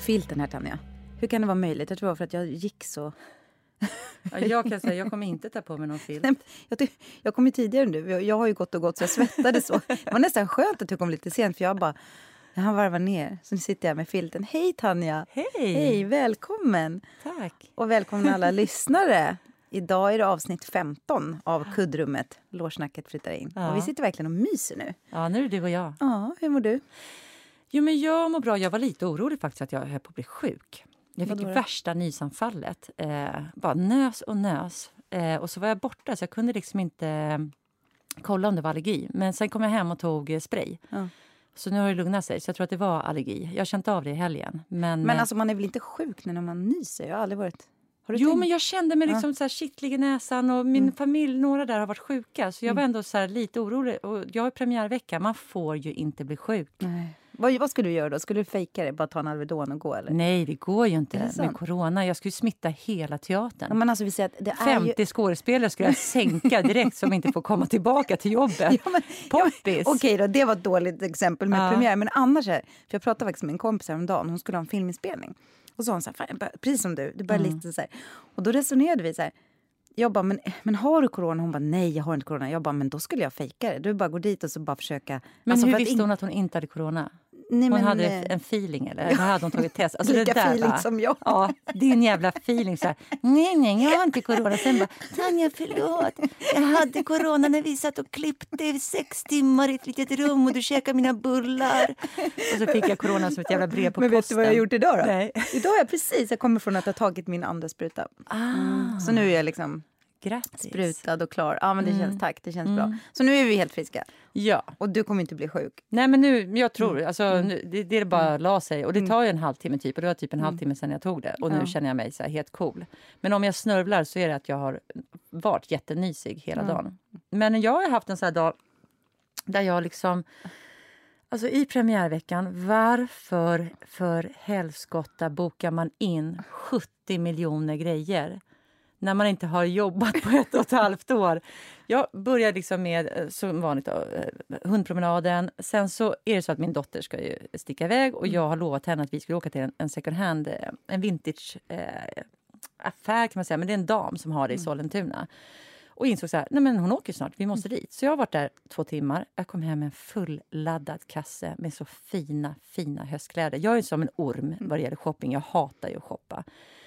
filten här Tanja. Hur kan det vara möjligt? Jag tror det var för att jag gick så... Ja, jag kan säga, jag kommer inte ta på mig någon filt. Nej, jag, jag kom ju tidigare. Jag, jag har ju gått och gått så jag svettades så. Det var nästan skönt att du kom lite sent för jag bara... Jag hann varva ner. Så nu sitter jag med filten. Hej Tanja! Hej! Hej, välkommen! Tack! Och välkomna alla lyssnare. Idag är det avsnitt 15 av Kuddrummet. Lårsnacket flyttar in. Ja. Och vi sitter verkligen och myser nu. Ja, nu är det du och jag. Ja, hur mår du? Jo, men jag mår bra. Jag var lite orolig faktiskt att jag höll på att bli sjuk. Jag fick värsta nysanfallet. Eh, bara nös och nös. Eh, och så var jag borta så jag kunde liksom inte eh, kolla om det var allergi. Men sen kom jag hem och tog eh, spray. Ja. Så nu har det lugnat sig. Så jag tror att det var allergi. Jag har känt av det i helgen. Men, Men eh, alltså man är väl inte sjuk när man nyser? Jag har aldrig varit... Har Jo, tänkt? men jag kände mig liksom så här kittlig i näsan och min familj, några där har varit sjuka. Så jag var ändå så lite orolig. Och jag har premiärvecka, man får ju inte bli sjuk. Nej. Vad, vad skulle du göra då? Skulle du fejka det? Bara ta en Alvedon och gå eller? Nej, det går ju inte med corona. Jag skulle smitta hela teatern. Ja, men alltså vi säger det är 50 ju... skådespelare skulle jag sänka direkt som inte får komma tillbaka till jobbet. Ja, men, Poppis! Okej då, det var ett dåligt exempel med Ja. premiär. Men annars, är, för jag pratade faktiskt med en kompis häromdagen, hon skulle ha en filminspelning. Och så hon så här, "Fan, jag bör- precis som du, det börjar Mm. lite så här. Och då resonerade vi så här, jag bara, men, men har du corona? Hon bara, nej jag har inte corona. Jag bara, men då skulle jag fejka det. Du bara gå dit och så bara försöka. Men Alltså, hur visste hon att hon inte hade corona? Nej, Hon men, hade eh, en feeling eller? Eller hade hon tagit test? Alltså, Lika det där, feeling va? som jag. Ja, din jävla feeling. Så här, nej, nej, jag har inte corona. Sen bara, Tanja förlåt. Jag hade corona när vi satt och klippte i sex timmar i ett litet rum och du käkade mina bullar. Och så fick jag corona som ett jävla brev på Men vet posten. du vad jag har gjort idag då? Nej. Idag har jag precis, jag kommer från att ha tagit min andra spruta. Ah, Så nu är jag liksom grattis. sprutad och klar. Ja men det Mm. känns, tack, det känns bra. Så nu är vi helt friska. Ja. Och du kommer inte bli sjuk. Nej men nu, jag tror, Mm. alltså, nu, det, det bara la sig. Och det tar ju en halvtimme typ. Och det var typ en halvtimme sedan jag tog det. Och nu Mm. Ja. känner jag mig så här helt cool. Men om jag snörvlar så är det att jag har varit jättenysig hela dagen. Men jag har haft en sån här dag där jag liksom... Alltså i premiärveckan, varför för helskotta bokar man in 70 miljoner grejer? När man inte har jobbat på ett och ett halvt år. Jag började liksom med, eh, som vanligt, eh, hundpromenaden. Sen så är det så att min dotter ska ju sticka iväg och jag har lovat henne att vi ska åka till en, en second hand, eh, en vintage eh, affär kan man säga, men det är en dam som har det i Sollentuna. Och insåg så här, nej men hon åker snart, vi måste dit. Så jag har varit där två timmar. Jag kom hem med en fulladdad kasse med så fina, fina höstkläder. Jag är som en orm vad det gäller shopping. Jag hatar ju att shoppa.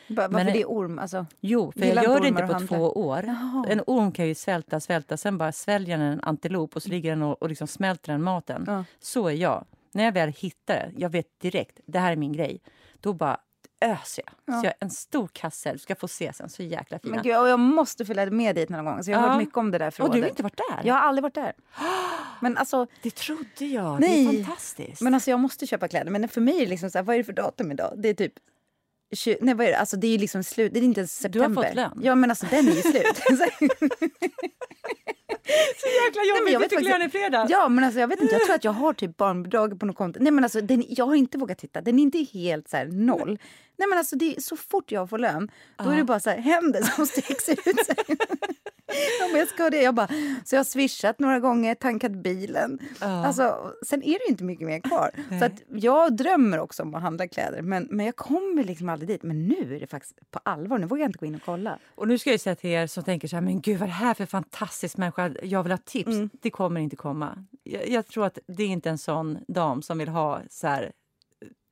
Varför Men- det är orm? Alltså, Jo, för jag gör det inte på två år. Jaha. En orm kan ju svälta, svälta, sen bara sväljer den en antilop och så ligger den och, och liksom smälter den maten. Ja. Så är jag. När jag väl hittar det, jag vet direkt, det här är min grej, då bara öser jag. Ja. Så jag en stor kasse, du ska få se sen, så jäkla fina. men gud, och jag måste följa med dit någon gång. Så jag har Ja. hört mycket om det där och förrådet. du har inte varit där? Jag har aldrig varit där. Men alltså, Det trodde jag. Nej. Det är fantastiskt. men alltså jag måste köpa kläder. Men för mig är det liksom så här, vad är det för datum idag? Det är typ 20, nej, vad är det? Alltså det är ju liksom slut. Det är inte ens Du har september. fått lön. Ja men alltså den är ju slut. så jäkla Nej, men jag vet fick faktiskt- lön i fredags. ja men alltså jag vet inte, jag tror att jag har typ barnbidrag på något konto. Nej men alltså den, jag har inte vågat titta. Den är inte helt så här noll. Nej men alltså det är, så fort jag får lön, då är det bara så här händer som sträcks ut. Men jag ska det. Jag bara, så jag har swishat några gånger, tankat bilen. Ja. Alltså, sen är det inte mycket mer kvar. Så att jag drömmer också om att handla kläder. Men, men jag kommer liksom aldrig dit. Men nu är det faktiskt på allvar. Nu vågar jag inte gå in och kolla. Och nu ska jag säga till er som tänker så här, men gud vad det här för fantastisk människa, jag vill ha tips. Mm. Det kommer inte komma. Jag, jag tror att det är inte en sån dam som vill ha så här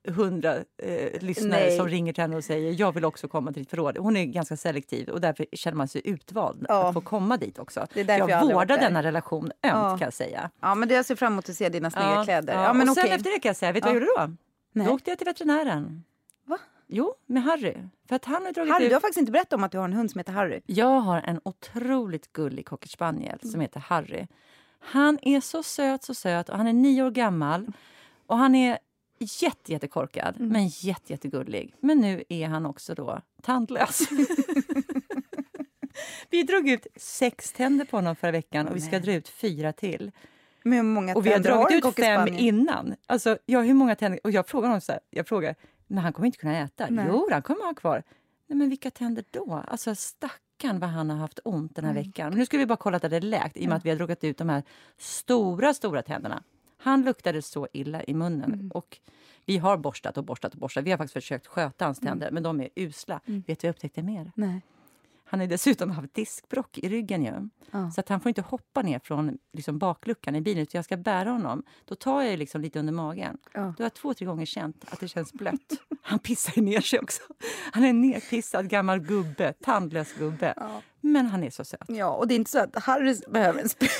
hundra eh, lyssnare Nej. som ringer till henne och säger jag vill också komma till ditt förråd. Hon är ganska selektiv och därför känner man sig utvald Ja. att få komma dit också. Det är därför jag jag vårdar denna relation ömt Ja. kan jag säga. Ja, men det jag ser fram emot att se dina snygga kläder. Ja, ja. men och sen okej. efter det kan jag säga, vet du Ja. vad jag gjorde då? Nej. Då åkte jag till veterinären. Va? Jo, med Harry. För att han har dragit Harry, ut... du har faktiskt inte berättat om att du har en hund som heter Harry. Jag har en otroligt gullig cocker spaniel som heter Harry. Han är så söt, så söt och han är nio år gammal. Och han är jätte, jättekorkad, men jätte, jättegullig. Men nu är han också då tandlös. vi drog ut sex tänder på honom förra veckan och vi ska dra ut fyra till. Men hur många Och vi har dragit ut fem innan. Alltså, ja, hur många tänder? Och jag frågar honom så här, jag frågar, men han kommer inte kunna äta. Nej. Jo, han kommer ha kvar. Nej, men vilka tänder då? Alltså stackarn vad han har haft ont den här Mm. veckan. Men nu ska vi bara kolla att det är läkt i och med att vi har dragit ut de här stora, stora tänderna. Han luktade så illa i munnen Mm. och Vi har borstat och borstat och borstat. Vi har faktiskt försökt sköta hans tänder, men de är usla. Vet du vad jag upptäckte mer? Nej. Han har dessutom haft diskbrock i ryggen. Ju. Ja. Så att han får inte hoppa ner från liksom, bakluckan i bilen. Utan jag ska bära honom. Då tar jag liksom lite under magen. Ja. Då har jag två, tre gånger känt att det känns blött. Han pissar ner sig också. Han är en nerpissad gammal gubbe. Tandlös gubbe. Ja. Men han är så söt. Ja, och det är inte så att Harry behöver en spruta.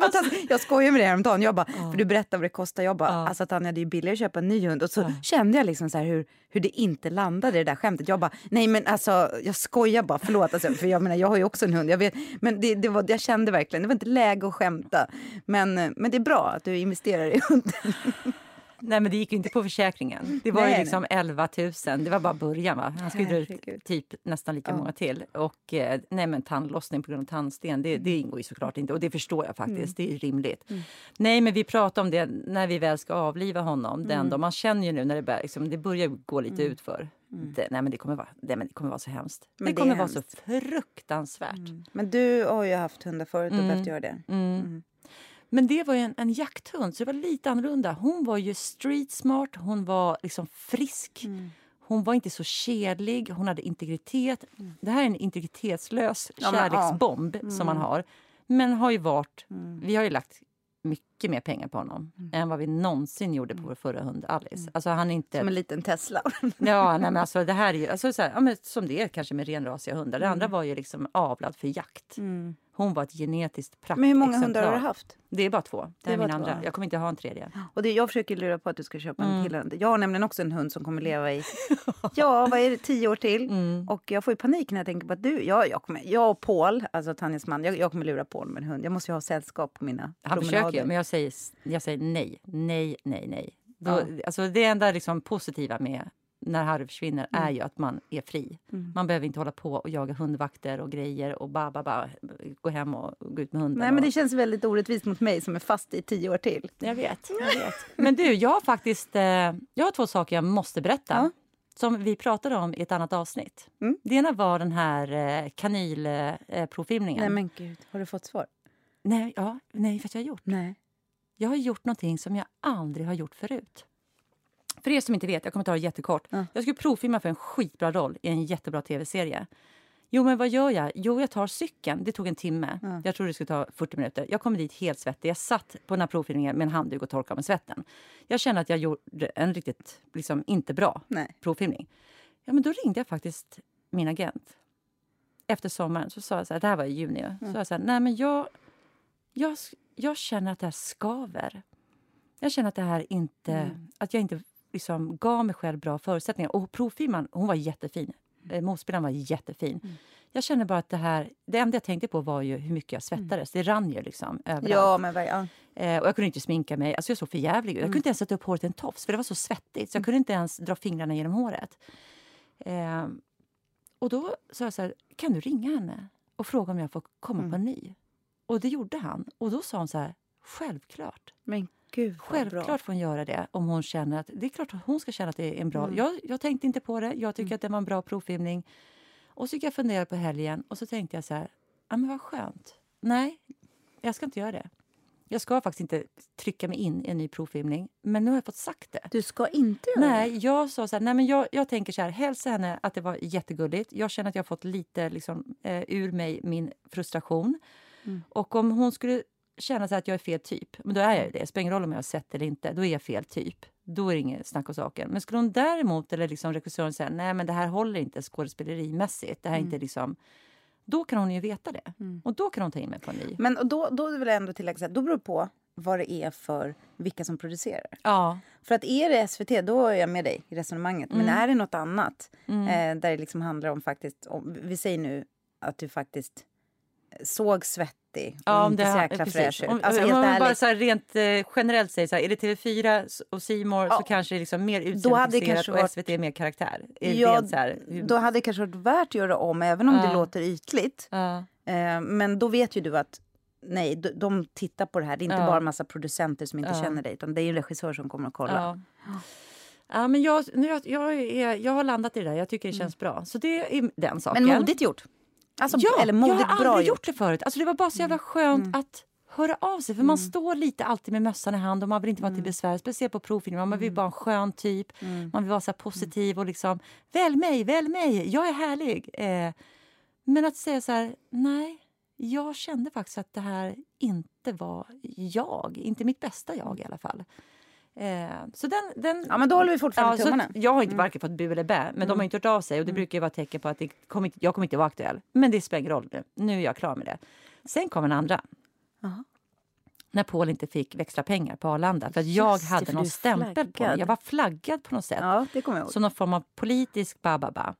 Taskigt. jag skojade med det häromdagen. Jag bara, för du berättade vad det kostar. Jag bara, Ja. alltså Tanja det är ju billigare att köpa en ny hund. Och så Ja. kände jag liksom så här hur, hur det inte landade det där skämtet. Jag bara, nej men alltså jag skojar bara, förlåt. Alltså, för jag menar jag har ju också en hund. Jag, vet, men det, det var, jag kände verkligen, det var inte läge att skämta. Men, men det är bra att du investerar i hunden. Nej, men det gick ju inte på försäkringen. Det var Nej, ju liksom 11 000. Det var bara början. Va? Han skulle dra ut typ nästan lika Ja. många till. Och eh, nej, men tandlossning på grund av tandsten, det, det ingår ju såklart inte. Och det förstår jag faktiskt. Det är rimligt. Nej, men vi pratade om det när vi väl ska avliva honom. Den då. Man känner ju nu när det, börjar, liksom, det börjar gå lite utför. Det, nej, men det kommer vara, nej, men det kommer vara så hemskt. Men det det kommer vara så hemskt. fruktansvärt. Men du har ju haft hundar förut och Mm. behövt göra det. Mm. Men det var en, en jakthund, så det var lite annorlunda. Hon var ju street smart, hon var liksom frisk. Hon var inte så kedlig, hon hade integritet. Det här är en integritetslös Ja, men, ja. kärleksbomb som man har. Men har ju varit, Mm. vi har ju lagt mycket mer pengar på honom än vad vi någonsin gjorde på vår förra hund Alice. Alltså han är inte... Som en liten Tesla. Ja, nej, men alltså, det här är ju, alltså, så här, ja, som det är kanske med renrasiga hundar. Det Mm. andra var ju liksom avlad för jakt. Hon var ett genetiskt praktexemplar. Men hur många hundar har du haft? Det är bara två. Det, Det är min två. andra. Jag kommer inte ha en tredje. Och det, jag försöker lura på att du ska köpa en Mm. till hund. Jag har nämligen också en hund som kommer leva i, ja vad är det, tio år till. Mm. Och jag får ju panik när jag tänker på att du, jag, jag, kommer, jag och Paul, alltså Tanjas man, jag, jag kommer lura Paul med en hund. Jag måste ju ha sällskap på mina Han promenader. försöker ju, men jag säger, jag säger nej. Nej, nej, nej. Då, Ja. alltså, det enda liksom positiva med när Harry försvinner är Mm. ju att man är fri. Man behöver inte hålla på och jaga hundvakter och grejer och bara, bara, bara gå hem och gå ut med hunden. Nej men det och... känns väldigt orättvist mot mig som är fast i tio år till. Jag vet, jag vet. Men du, jag har faktiskt eh, jag har två saker jag måste berätta. Ja. Som vi pratade om i ett annat avsnitt. Mm. Det ena var den här eh, kanylprovfilmningen. Nej men gud, har du fått svar? nej, ja, nej, för jag har gjort. Nej. Jag har gjort någonting som jag aldrig har gjort förut. För er som inte vet, jag kommer ta det jättekort. Ja. Jag skulle provfilma för en skitbra roll i en jättebra tv-serie. Jo, men vad gör jag? Jo, jag tar cykeln. Det tog en timme. Ja. Jag trodde det skulle ta 40 minuter. Jag kom dit helt svettig. Jag satt på den här provfilmningen med en handduk och torkade med svetten. Jag kände att jag gjorde en riktigt, liksom, inte bra Nej. provfilmning. Ja, men då ringde jag faktiskt min agent. Efter sommaren så sa jag så här, det här var i juni. Mm. Så sa jag här, nej men jag, jag, jag känner att det här skaver. Jag känner att det här inte, Mm. att jag inte liksom gav mig själv bra förutsättningar. Och provfilmaren, hon var jättefin. Eh, Motspelaren var jättefin. Mm. Jag kände bara att det här, det enda jag tänkte på var ju hur mycket jag svettades. Det rann ju liksom överallt. Ja men vad- ja. Eh, och jag kunde inte sminka mig. Alltså jag såg för jävlig ut. Jag kunde inte ens sätta upp håret i en tofs för det var så svettigt. Så jag kunde inte ens dra fingrarna genom håret. Eh, och då sa jag så här, kan du ringa henne och fråga om jag får komma på en ny? Och det gjorde han. Och då sa hon så här, självklart. Men gud vad bra. Självklart får hon göra det om hon känner att det är klart att hon ska känna att det är en bra. Mm. Jag, jag tänkte inte på det. Jag tycker att det var en bra provfilmning. Och så gick jag fundera på helgen och så tänkte jag så här, ja men vad skönt. Nej, jag ska inte göra det. Jag ska faktiskt inte trycka mig in i en ny provfilmning. Men nu har jag fått sagt det. Du ska inte göra det? Nej, jag sa så här, nej men jag, jag tänker så här, hälsa henne att det var jättegulligt. Jag känner att jag har fått lite liksom, eh, ur mig min frustration. Mm. Och om hon skulle känna så att jag är fel typ, men då är jag ju det. Det spelar ingen roll om jag har sett eller inte. Då är jag fel typ. Då är det inget snack om saken. Men skulle hon däremot, eller liksom regissören säga, nej men det här håller inte skådespelerimässigt. Det här är inte liksom... Då kan hon ju veta det. Och då kan hon ta in mig på en ny. Men då, då vill jag ändå tillägga här, då beror det på vad det är för vilka som producerar. Ja. För att är det SVT, då är jag med dig i resonemanget. Men Mm. är det något annat, eh, där det liksom handlar om faktiskt, om, vi säger nu att du faktiskt såg svettig och Ja, om inte det, så jäkla precis. fräsch ut. Om, Alltså om helt man bara så här rent eh, generellt säger så här, är det TV4 och Simor Ja. så kanske det är liksom mer utseendefixerat och SVT är mer karaktär. Är Ja, så här, hur- Då hade det kanske varit värt att göra om, även om Ja. det låter ytligt. ja. Eh, men då vet ju du att nej, de, de tittar på det här. Det är inte bara en massa producenter som inte känner dig, utan det är en regissör som kommer att kolla. Ja. Men jag, nu, jag, jag, är, jag har landat i det där. Jag tycker det känns bra. Så det är den saken. Mm. Men modigt gjort. Alltså, ja, eller modigt jag har bra aldrig gjort. gjort det förut. Alltså, det var bara så jävla skönt att höra av sig. För man står lite alltid med mössan i hand och man vill inte vara till besvär. Speciellt på provfilmer. Man vill vara en skön typ. Man vill vara så positiv och liksom välj mig, välj mig, jag är härlig. Eh, men att säga så här, nej, jag kände faktiskt att det här inte var jag. Inte mitt bästa jag i alla fall. Eh, så den, den, Ja, men då håller vi fortfarande så tummarna. jag har inte varken fått bu eller bä, men de har inte hört av sig. Och det brukar ju vara ett tecken på att det kommer inte, jag kommer inte vara aktuell. Men det spelar ingen roll nu. Nu är jag klar med det. Sen kom en andra. Jaha. När Paul inte fick växla pengar på Arlanda. För jag Just det, hade för någon stämpel på mig. flaggad. Jag var flaggad på något sätt. Ja, det kommer jag ihåg. Som någon form av politisk bababa.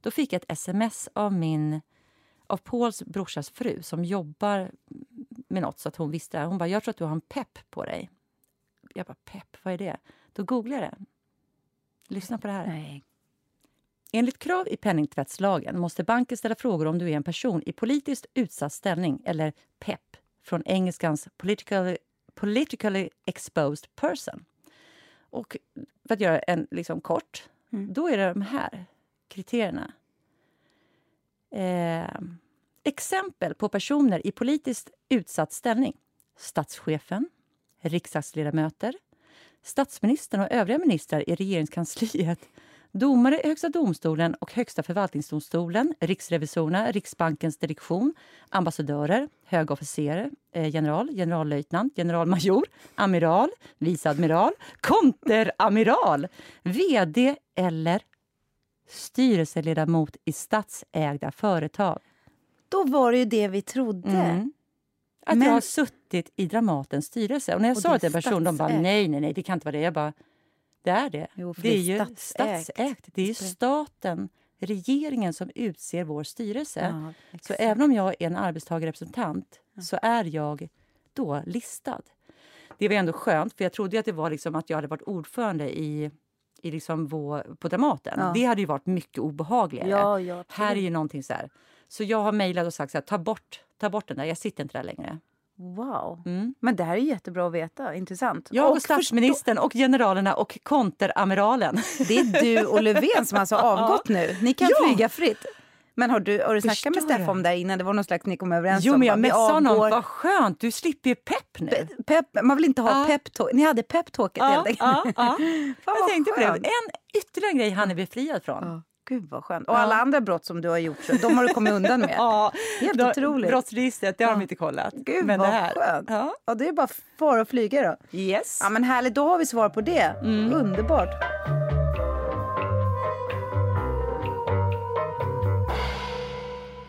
Då fick jag ett sms av min av Pauls brorsas fru som jobbar med något så att hon visste det. här. Hon bara, jag tror att du har en pepp på dig. Jag bara, pepp, vad är det? Då googlade jag det. Lyssna på det här. Nej. Enligt krav i penningtvättslagen måste banken ställa frågor om du är en person i politiskt utsatt ställning, eller PEP, från engelskans politically, politically exposed person. Och för att göra en liksom kort, Mm. då är det de här kriterierna. Eh, exempel på personer i politiskt utsatt ställning. Statschefen, riksdagsledamöter, statsministern och övriga ministrar i regeringskansliet domare i Högsta domstolen och Högsta förvaltningsdomstolen, riksrevisorerna, Riksbankens direktion, ambassadörer, höga officerare, eh, general, generallöjtnant, generalmajor, amiral, viceadmiral, konteramiral, vd eller styrelseledamot i statsägda företag. Då var det ju det vi trodde. Mm. Att Men- jag har suttit i Dramatens styrelse. Och när jag Och sa det det till en person, de bara nej, nej, nej, det kan inte vara det. Jag bara, det är det. Jo, för det är ju statsägt. statsägt. Det är staten, regeringen som utser vår styrelse. Ja, så även om jag är en arbetstagarrepresentant så är jag då listad. Det var ändå skönt, för jag trodde att det var liksom att jag hade varit ordförande i, i liksom vår, på Dramaten. Ja. Det hade ju varit mycket obehagligare. Ja, ja, Här är ju någonting så här. Så jag har mejlat och sagt så här, ta bort, ta bort den där, jag sitter inte där längre. Wow. Mm. Men det här är jättebra att veta. Intressant. Jag och, förstå- statsministern och generalerna och konteramiralen. Det är du och Löfven som alltså har avgått nu. Ni kan Ja. flyga fritt. Men har du, har du snackat med Steffo om det innan? Det var någon slags ni kom överens Jo, om. men jag honom. avgår. Vad skönt, du slipper ju pepp nu. Pe- Pep, man vill inte ha Ja. peptalk. Ni hade peptalket helt enkelt. ja. Fan, Jag tänkte på det. skönt. En ytterligare grej han är befriad från. Ja, Gud vad skönt. Och alla andra brott som du har gjort, de har du kommit undan med. Ja, Helt då- otroligt. Brottsregistret, det har de Ja. inte kollat. Gud men vad det här, skönt. Ja. Ja, det är bara fara och flyga då. Yes. Ja men härligt, då har vi svar på det. Mm. Underbart.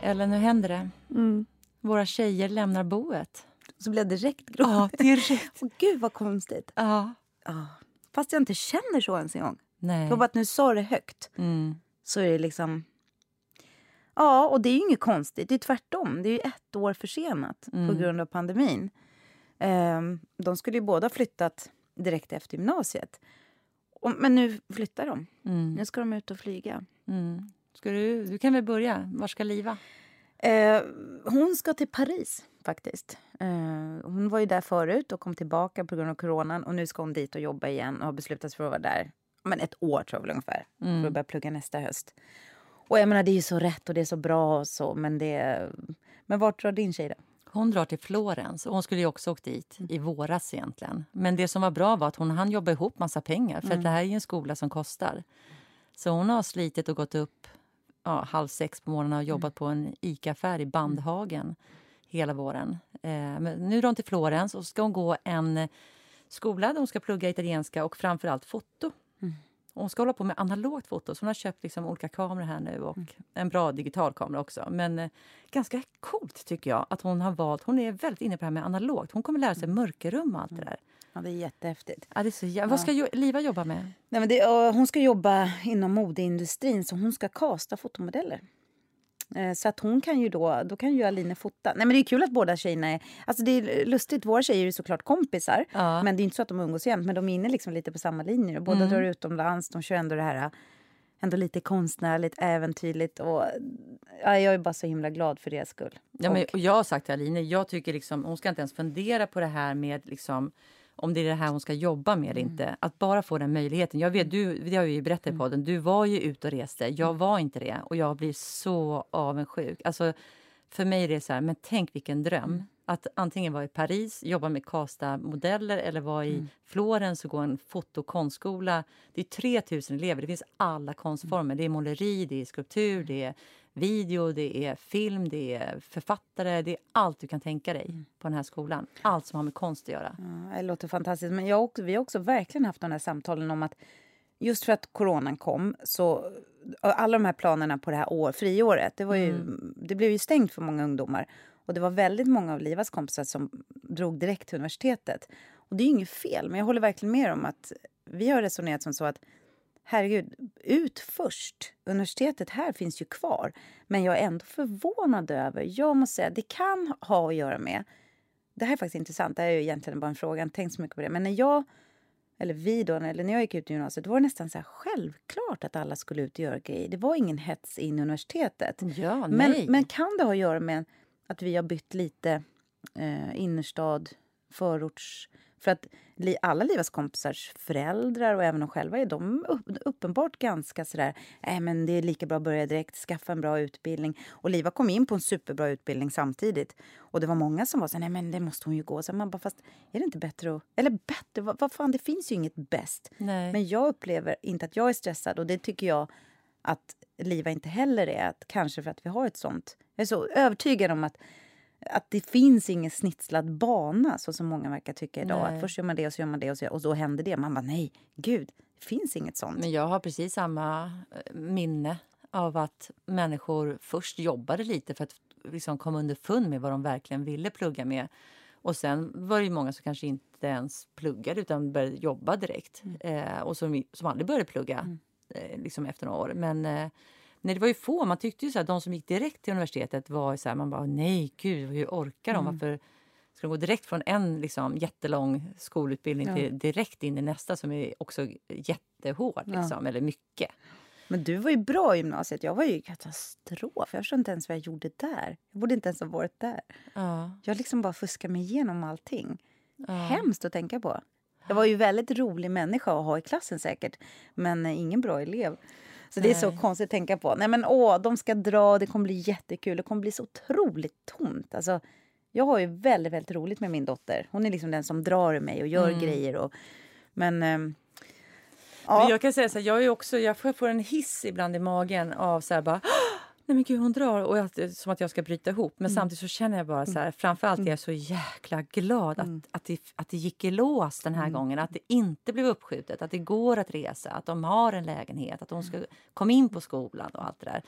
Eller nu händer det. Mm. Våra tjejer lämnar boet. Så blev det direkt gråt. Ja, direkt. Åh, Gud vad konstigt. Ja. Ja. Fast jag inte känner så ens en gång. Nej. Var bara att nu sa det högt. Mm. Så är det liksom... Ja, och det är ju inget konstigt. Det är tvärtom. Det är ju ett år försenat Mm. på grund av pandemin. Ehm, de skulle ju båda flyttat direkt efter gymnasiet. Och, men nu flyttar de. Mm. Nu ska de ut och flyga. Mm. Ska du, du kan väl börja. Var ska Liva? Eh, hon ska till Paris, faktiskt. Eh, hon var ju där förut och kom tillbaka på grund av coronan. Och nu ska hon dit och jobba igen och har beslutat sig för att vara där men ett år tror jag väl ungefär. För att börja plugga nästa höst. Och jag menar, det är ju så rätt och det är så bra och så, men det... Men vart drar din tjej då? Hon drar till Florens. och Hon skulle ju också åkt dit i våras egentligen. Men det som var bra var att hon hann jobba ihop massa pengar. För att det här är en skola som kostar. Så hon har slitit och gått upp ja, halv sex på morgonen och jobbat på en ICA-affär i Bandhagen hela våren. Eh, men nu drar hon till Florens och ska hon gå en skola där hon ska plugga italienska och framförallt foto. Och hon ska hålla på med analogt foto, så hon har köpt liksom olika kameror här nu och en bra digital kamera också. Men eh, ganska coolt tycker jag att hon har valt, hon är väldigt inne på det här med analogt. Hon kommer lära sig mörkerrum och allt det där. Ja, det är jättehäftigt. Ja, det är så jä- Vad ska Liva jobba med? Nej, men det, hon ska jobba inom modeindustrin, så hon ska kasta fotomodeller. Eh, Så att hon kan ju då, då kan ju Aline fota. Nej men det är kul att båda tjejerna är, alltså det är lustigt, våra tjejer är ju såklart kompisar. Ja. Men det är inte så att de umgås jämt, men de är inne liksom lite på samma linje. Och Båda drar utomlands, de kör ändå det här ändå lite konstnärligt, äventyrligt. Och, ja, jag är bara så himla glad för deras skull. Ja, men, Och- och jag har sagt till Aline, jag tycker liksom, hon ska inte ens fundera på det här med liksom, om det är det här hon ska jobba med eller inte. Att bara få den möjligheten. Jag vet, du, det har ju berättat i podden, du var ju ute och reste. Jag var inte det och jag blir så avundsjuk. Alltså, för mig är det så här, men tänk vilken dröm. Att antingen vara i Paris, jobba med kasta modeller eller vara i mm. Florens och gå en foto och konstskola. Det är 3000 elever, det finns alla konstformer. Det är måleri, det är skulptur, det är video, det är film, det är författare. Det är allt du kan tänka dig mm. på den här skolan. Allt som har med konst att göra. Ja, det låter fantastiskt. Men jag vi har också verkligen haft de här samtalen om att just för att coronan kom så alla de här planerna på det här år, friåret, det, var ju, mm. det blev ju stängt för många ungdomar. Och det var väldigt många av Livas kompisar som drog direkt till universitetet. Och det är inget fel, men jag håller verkligen med om att vi har resonerat som så att herregud, ut först. Universitetet här finns ju kvar. Men jag är ändå förvånad över, jag måste säga, det kan ha att göra med, det här är faktiskt intressant, det här är ju egentligen bara en fråga, jag tänkt så mycket på det, men när jag eller vi då, eller när jag gick ut gymnasiet, var det nästan så här självklart att alla skulle ut och göra grejer. Det var ingen hets in i universitetet. Ja, men, men kan det ha att göra med att vi har bytt lite eh, innerstad, förorts... För att alla Livas kompisars föräldrar och även de själva är de uppenbart ganska sådär, äh, men det är lika bra att börja direkt, skaffa en bra utbildning. Och Liva kom in på en superbra utbildning samtidigt. Och det var många som var så nej men det måste hon ju gå. Så man bara, fast är det inte bättre att... Eller bättre, vad, vad fan, det finns ju inget bäst. Nej. Men jag upplever inte att jag är stressad och det tycker jag att Liva inte heller är. Att, kanske för att vi har ett sånt... Jag är så övertygad om att att det finns ingen snitslad bana så som många verkar tycka idag. Nej. Att först gör man det och så gör man det och, så, och då händer det. Man bara nej, gud, det finns inget sånt. Men jag har precis samma eh, minne av att människor först jobbade lite för att liksom komma underfund med vad de verkligen ville plugga med. Och sen var det många som kanske inte ens pluggade utan började jobba direkt. Mm. Eh, och som, som aldrig började plugga mm. eh, liksom efter några år. Men eh, Nej, det var ju få. Man tyckte ju så här, de som gick direkt till universitetet var så här, man bara nej gud, hur orkar de? Mm. Varför ska de gå direkt från en liksom, jättelång skolutbildning ja. till direkt in i nästa som är också jättehård, liksom, ja. eller mycket. Men du var ju bra i gymnasiet. Jag var ju katastrof. Jag förstår inte ens vad jag gjorde där. Jag borde inte ens ha varit där. Ja. Jag liksom bara fuskade mig igenom allting. Ja. Hemskt att tänka på. Jag var ju väldigt rolig människa att ha i klassen säkert. Men ingen bra elev. Så det är så konstigt att tänka på. Nej men åh, de ska dra, det kommer bli jättekul. Det kommer bli så otroligt tomt. Alltså, jag har ju väldigt, väldigt roligt med min dotter. Hon är liksom den som drar i mig och gör mm. grejer. Och, men... Ähm, ja. Men jag kan säga så här, jag är också, jag får en hiss ibland i magen av så här bara nej men gud hon drar och jag, som att jag ska bryta ihop. Men mm. samtidigt så känner jag bara så här, mm. framförallt är jag så jäkla glad att, mm. att, det, att det gick i lås den här mm. gången. Att det inte blev uppskjutet, att det går att resa, att de har en lägenhet, att de ska komma in på skolan och allt det där.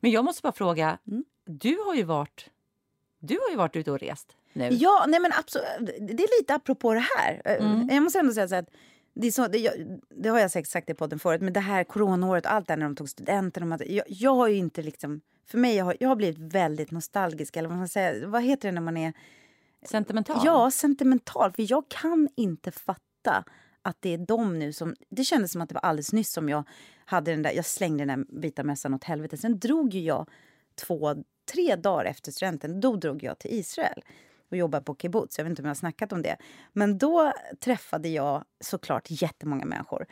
Men jag måste bara fråga, mm. du har ju varit du har ju varit ute och rest nu. Ja, nej men absolut. Det är lite apropå det här. Mm. Jag måste ändå säga så att det, är så, det, jag, det har jag säkert sagt i podden förut, men det här coronaåret, allt det när de tog studenten. De jag, jag har inte liksom... För mig, jag har, jag har blivit väldigt nostalgisk. Eller vad, man säger, vad heter det när man är... Sentimental? Ja, sentimental. För jag kan inte fatta att det är de nu som... Det kändes som att det var alldeles nyss som jag hade den där... Jag slängde den där vita mössan åt helvete. Sen drog ju jag två, tre dagar efter studenten, då drog jag till Israel och jobbar på kibbutz. Jag vet inte om jag har snackat om det. Men då träffade jag såklart jättemånga människor.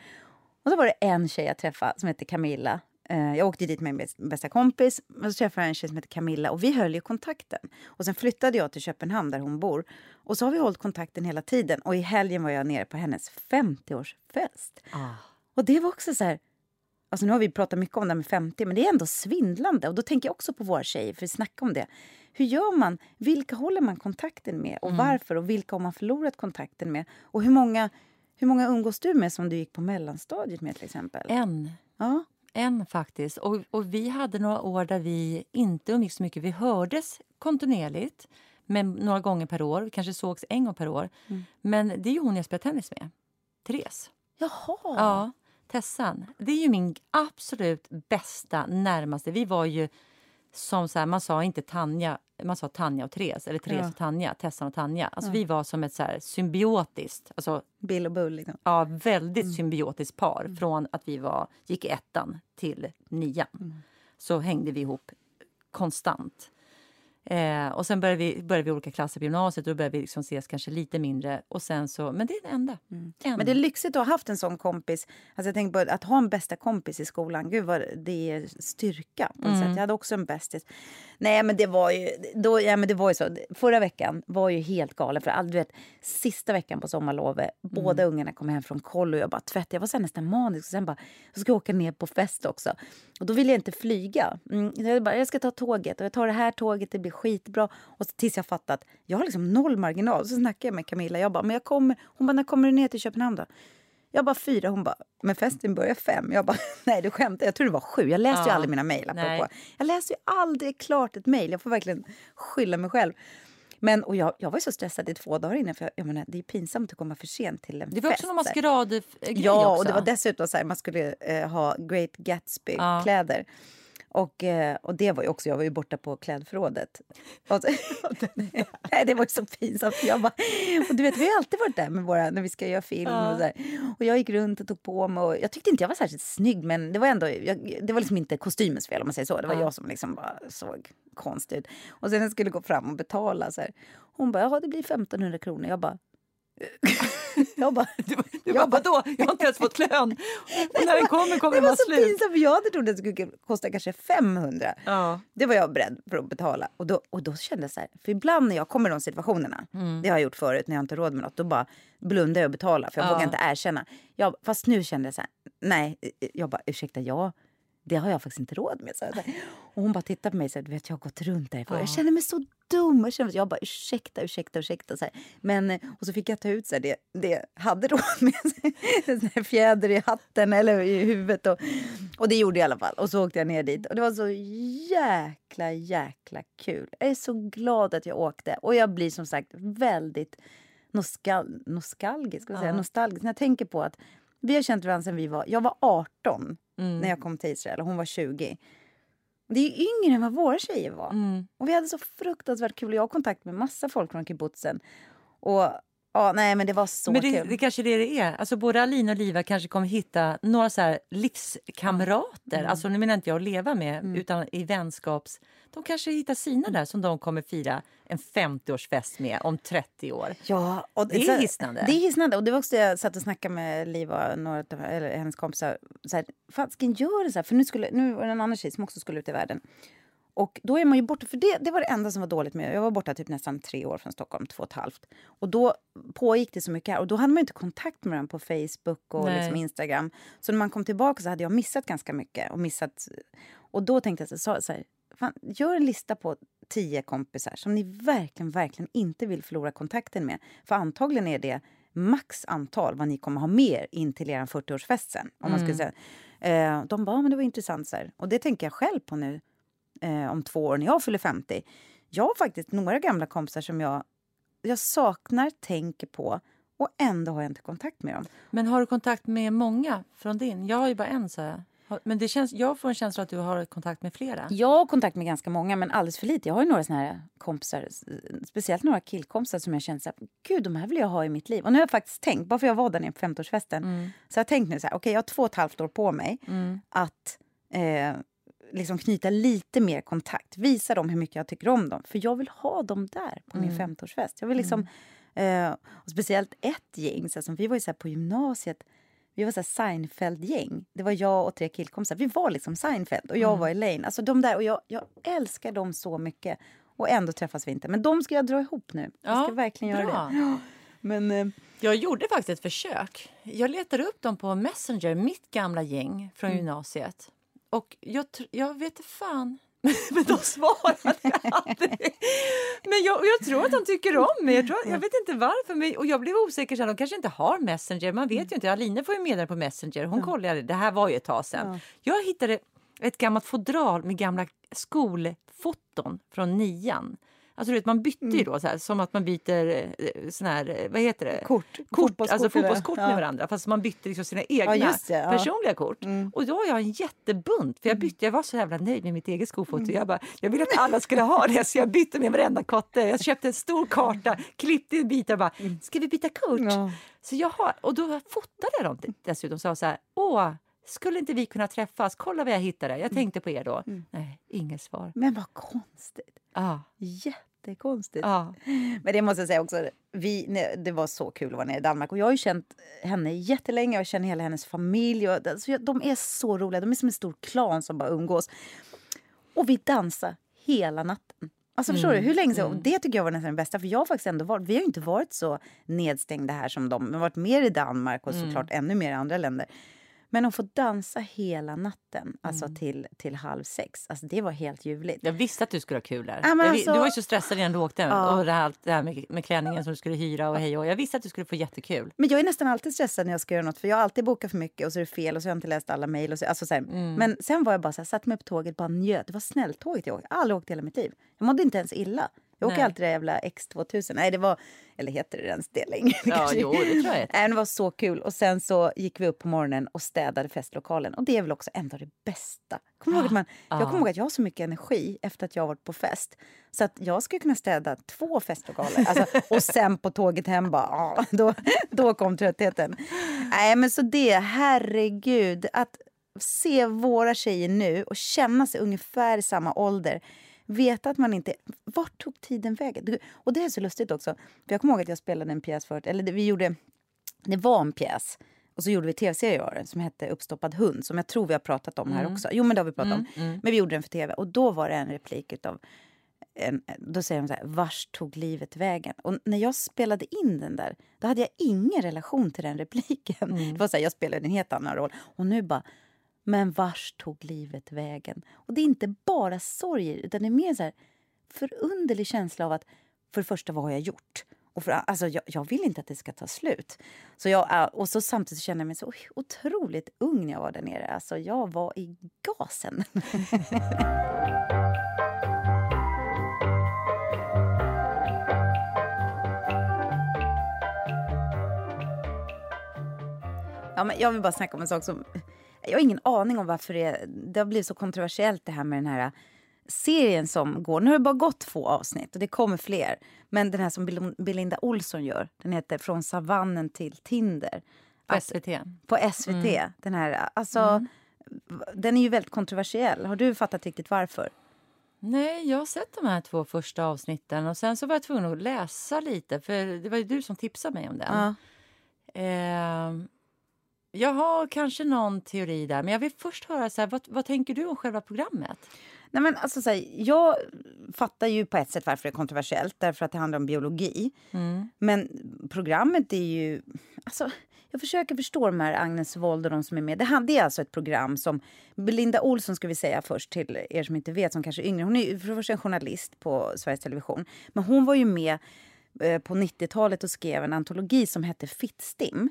Och så var det en tjej jag träffade som hette Camilla. Eh, jag åkte dit med min bästa kompis. Och så träffade jag en tjej som heter Camilla och vi höll ju kontakten. Och sen flyttade jag till Köpenhamn där hon bor. Och så har vi hållit kontakten hela tiden. Och i helgen var jag nere på hennes 50-årsfest. Ah. Och det var också så här, Alltså nu har vi pratat mycket om det med 50, men det är ändå svindlande. Och då tänker jag också på våra tjejer, för vi snackar om det. Hur gör man? Vilka håller man kontakten med? Och mm. varför? Och vilka har man förlorat kontakten med? Och hur många, hur många umgås du med som du gick på mellanstadiet med till exempel? En. Ja. En faktiskt. Och, och vi hade några år där vi inte umgicks så mycket. Vi hördes kontinuerligt, men några gånger per år. Vi kanske sågs en gång per år. Mm. Men det är ju hon jag spelar tennis med. Therese. Jaha. Ja. Tessan, det är ju min absolut bästa, närmaste. Vi var ju som så här, man sa inte Tanja, man sa Tanja och Therese, eller Therese ja. och Tanja, Tessan och Tanja. Alltså ja. vi var som ett så här symbiotiskt, alltså, Bill och Bull liksom. Ja, väldigt mm. symbiotiskt par. Mm. Från att vi var, gick ettan till nian. Mm. Så hängde vi ihop konstant. Eh, och sen började vi, började vi olika klasser på gymnasiet och då började vi liksom ses kanske lite mindre. Och sen så, men det är det enda. Mm. Men det är lyxigt att ha haft en sån kompis. Alltså jag tänker på att ha en bästa kompis i skolan. Gud vad det är styrka på mm. sätt. Jag hade också en bästis. Nej men det var ju, då, ja, men det var ju så. Förra veckan var ju helt galen. För all, du vet, sista veckan på sommarlovet, mm. båda ungarna kom hem från kollo och jag bara tvättade. Jag var så nästan manisk. Och sen bara, jag ska åka ner på fest också. Och då ville jag inte flyga. Mm, jag, bara, jag ska ta tåget och jag tar det här tåget, det blir skitbra. Och tills jag fattat, jag har liksom noll marginal. Så snackar jag med Camilla. Jag bara, men jag kommer. Hon bara, när kommer du ner till Köpenhamn då? Jag bara fyra. Hon bara, men festen börjar fem. Jag bara, nej du skämtar. Jag tror det var sju. Jag läste ja. ju aldrig mina mejl. Jag läser ju aldrig klart ett mejl. Jag får verkligen skylla mig själv. Men, och jag, jag var så stressad i två dagar innan. För jag, menar, det är pinsamt att komma för sent till en fest. Det var också någon maskeradgrej Ja, också. och det var dessutom så här, man skulle eh, ha Great Gatsby-kläder. Ja. Och, eh, och det var ju också, jag var ju borta på klädförrådet. Och, nej, det var så pinsamt. Jag bara, och du vet, vi har alltid varit där med våra, när vi ska göra film. Ja. Och, så och jag gick runt och tog på mig. Och jag tyckte inte jag var särskilt snygg, men det var ändå, jag, det var liksom inte kostymens fel om man säger så. Det var ja. jag som liksom bara såg konstig ut. Och sen när jag skulle gå fram och betala så här, hon bara, ja det blir 1500 kronor. Jag bara, jag bara, du, du jag bara, vadå? Jag har inte ens fått lön. Och när den kommer kommer den vara slut. Pinsamt, för jag hade trott att det skulle kosta kanske 500. Ja. Det var jag beredd för att betala. Och då, och då kände jag så här, för ibland när jag kommer i de situationerna, mm. det har jag gjort förut när jag inte har råd med något, då bara blundar jag och betalar för jag ja. vågar inte erkänna. Jag, fast nu kände jag så här, nej, jag bara ursäkta, jag det har jag faktiskt inte råd med. Så här. Och hon bara tittar på mig och du vet jag har gått runt där. Ja. Jag känner mig så dum. Jag, känner, jag bara ursäkta, ursäkta, ursäkta. Så här. Men, och så fick jag ta ut så här, det, det jag hade råd med. Här fjäder i hatten eller i huvudet. Och, och det gjorde jag i alla fall. Och så åkte jag ner dit. Och det var så jäkla, jäkla kul. Jag är så glad att jag åkte. Och jag blir som sagt väldigt nostal nostalgisk. Ska ja. Nostalgisk. När jag tänker på att vi har känt varandra sedan vi var... Jag var 18 mm. när jag kom till Israel hon var 20. Det är yngre än vad våra tjejer var. Mm. Och vi hade så fruktansvärt kul. Jag har kontakt med massa folk från kibbutzen. Och Ja, nej, men det var så men det, kul. Det kanske det det är. Alltså, både Alina och Liva kanske kommer hitta några så här livskamrater. Mm. Alltså, nu menar inte jag att leva med, mm. utan i vänskaps... De kanske hittar sina där som de kommer fira en 50-årsfest med om 30 år. Ja, och det är hisnande. Det är hisnande. Och det var också jag satt och snackade med Liva och några eller hennes kompisar. Så här, Fasken, gör det så här. För nu, skulle, nu var det en annan tjej som också skulle ut i världen. Och då är man ju borta, för det, det var det enda som var dåligt med Jag var borta typ nästan tre år från Stockholm, två och ett halvt. Och då pågick det så mycket här. Och då hade man inte kontakt med varandra på Facebook och liksom Instagram. Så när man kom tillbaka så hade jag missat ganska mycket. Och missat... Och då tänkte jag så, så här, fan, gör en lista på tio kompisar som ni verkligen, verkligen inte vill förlora kontakten med. För antagligen är det max antal vad ni kommer ha mer in till er 40-årsfest sen. Om man skulle mm. säga. Eh, de bara, men det var intressant. Så här. Och det tänker jag själv på nu eh, om två år när jag fyller 50. Jag har faktiskt några gamla kompisar som jag, jag saknar, tänker på och ändå har jag inte kontakt med dem. Men har du kontakt med många från din? Jag har ju bara en. så här. Men det känns, jag får en känsla att du har kontakt med flera. Jag har kontakt med ganska många, men alldeles för lite. Jag har ju några såna här kompisar, speciellt några killkompisar som jag känner så här, gud de här vill jag ha i mitt liv. Och nu har jag faktiskt tänkt, bara för jag var där nere på 50-årsfesten, mm. så jag har tänkt nu så här, okej okay, jag har två och ett halvt år på mig mm. att eh, liksom knyta lite mer kontakt. Visa dem hur mycket jag tycker om dem. För jag vill ha dem där på min 50-årsfest. Mm. Jag vill liksom, mm. eh, och speciellt ett gäng, så som vi var ju så på gymnasiet. Vi var så Seinfeld-gäng. Det var jag och tre killkompisar. Vi var liksom Seinfeld och jag mm. var Elaine. Alltså de där, och jag, jag älskar dem så mycket. Och ändå träffas vi inte. Men de ska jag dra ihop nu. Jag ska verkligen göra bra. det. Men, eh, jag gjorde faktiskt ett försök. Jag letade upp dem på Messenger, mitt gamla gäng från mm. gymnasiet. Och jag, jag vet inte fan. Men de svarade aldrig. Men jag, jag tror att de tycker om mig. Jag, tror, jag vet inte varför. Men, och jag blev osäker. Så de kanske inte har Messenger. Man vet ju inte. Alina får ju meddelande på Messenger. Hon kollade. Det här var ju ett tag sedan. Jag hittade ett gammalt fodral med gamla skolfoton från nian. Alltså, vet, man bytte ju mm. då, så här, som att man byter eh, sån här, eh, vad heter det? Kort. kort fotbollskort, alltså fotbollskort med varandra. Fast man bytte liksom sina egna ja, det, ja. personliga kort. Mm. Och då har jag en jättebunt. För jag, mm. bytte, jag var så jävla nöjd med mitt eget skofoto. Mm. Jag, bara, jag ville att alla skulle ha det, så jag bytte med varenda kotte. Jag köpte en stor karta, klippte bitar och bara, mm. ska vi byta kort? Ja. Så jag har, och då fotade jag dem dessutom och sa så här, åh, skulle inte vi kunna träffas? Kolla vad jag hittade. Jag tänkte på er då. Mm. Nej, inget svar. Men vad konstigt. Ja. Jättekonstigt. Ja. Men det måste jag säga också, vi, det var så kul att vara nere i Danmark. Och jag har ju känt henne jättelänge, jag känner hela hennes familj. Och, alltså, de är så roliga, de är som en stor klan som bara umgås. Och vi dansade hela natten. Alltså förstår du, hur länge sedan? Och det tycker jag var nästan det bästa. För jag faktiskt ändå varit, vi har inte varit så nedstängda här som de. Vi har varit mer i Danmark och såklart ännu mer i andra länder. Men att få dansa hela natten, alltså till, till halv sex, alltså det var helt ljuvligt. Jag visste att du skulle ha kul där. Ja, Jag alltså- du var ju så stressad innan du åkte. Ja. Och det här, det här med, med klänningen som du skulle hyra och hej och Jag visste att du skulle få jättekul. Men jag är nästan alltid stressad när jag ska göra något för jag har alltid bokat för mycket och så är det fel och så har jag inte läst alla mejl. och så- Alltså så här. Men sen var jag bara så här, satt mig på tåget bara njöt. Det var snälltåget jag åkte. Jag har aldrig åkt hela mitt liv. Jag mådde inte ens illa. Jag åker Nej. alltid det jävla X2000. Nej, det var... Eller heter det ens det längre? Ja, jo, det tror jag. Nej, det var så kul. Och sen så gick vi upp på morgonen och städade festlokalen. Och det är väl också ändå det bästa. Kommer du ihåg att man, Jag kommer ihåg att jag har så mycket energi efter att jag har varit på fest. Så att jag skulle kunna städa två festlokaler. Alltså, och sen på tåget hem bara, ah, då, då kom tröttheten. Nej men så det, herregud. Att se våra tjejer nu och känna sig ungefär i samma ålder. Veta att man inte... Vart tog tiden vägen? Och det är så lustigt också. För jag kommer ihåg att jag spelade en pjäs förut. Eller vi gjorde... Det var en pjäs. Och så gjorde vi tv-serie av den som hette Uppstoppad hund. Som jag tror vi har pratat om här också. Jo men det har vi pratat om. Men vi gjorde den för tv. Och då var det en replik utav... En, då säger de så här, vars tog livet vägen? Och när jag spelade in den där, då hade jag ingen relation till den repliken. Det var så här, jag spelade en helt annan roll. Och nu bara, men vars tog livet vägen? Och det är inte bara sorger, utan det är mer så här förunderlig känsla av att för det första, vad har jag gjort? Och för, alltså, jag, jag vill inte att det ska ta slut. Så jag, äh, och så samtidigt känner jag mig så otroligt ung när jag var där nere. Alltså, jag var i gasen. Ja, men jag vill bara snacka om en sak som... Jag har ingen aning om varför det, det har blivit så kontroversiellt det här med den här serien som går. Nu har det bara gått två avsnitt och det kommer fler. Men den här som Bel- Belinda Olsson gör, den heter Från savannen till Tinder. På Alltså, SVT. på SVT. Den här, alltså, Den är ju väldigt kontroversiell. Har du fattat riktigt varför? Nej, jag har sett de här två första avsnitten och sen så var jag tvungen att läsa lite för det var ju du som tipsade mig om den. Ja. Ehm, jag har kanske någon teori där, men jag vill först höra så här, vad, vad tänker du om själva programmet? Nej, men alltså, så här, jag fattar ju på ett sätt varför det är kontroversiellt, därför att det handlar om biologi. Men programmet är ju... Alltså, jag försöker förstå de här Agnes Wold och de som är med. Det det är alltså ett program som... Belinda Olsson ska vi säga först till er som inte vet, som kanske är yngre. Hon är för en journalist på Sveriges Television. Men hon var ju med eh, på 90-talet och skrev en antologi som hette Fittstim.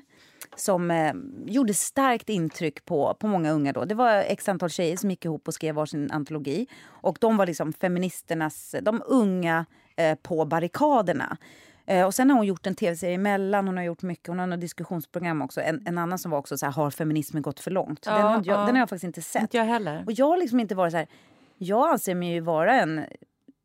Som eh, gjorde starkt intryck på, på många unga då. Det var x antal tjejer som gick ihop och skrev varsin antologi. Och de var liksom feministernas, de unga eh, på barrikaderna. Eh, och sen har hon gjort en tv-serie emellan, hon har gjort mycket, hon har något diskussionsprogram också. En, en annan som var också så här, har feminismen gått för långt? Ja, den, har jag, ja. den har jag faktiskt inte sett. Inte jag heller. Och jag har liksom inte varit så här... Jag anser mig ju vara en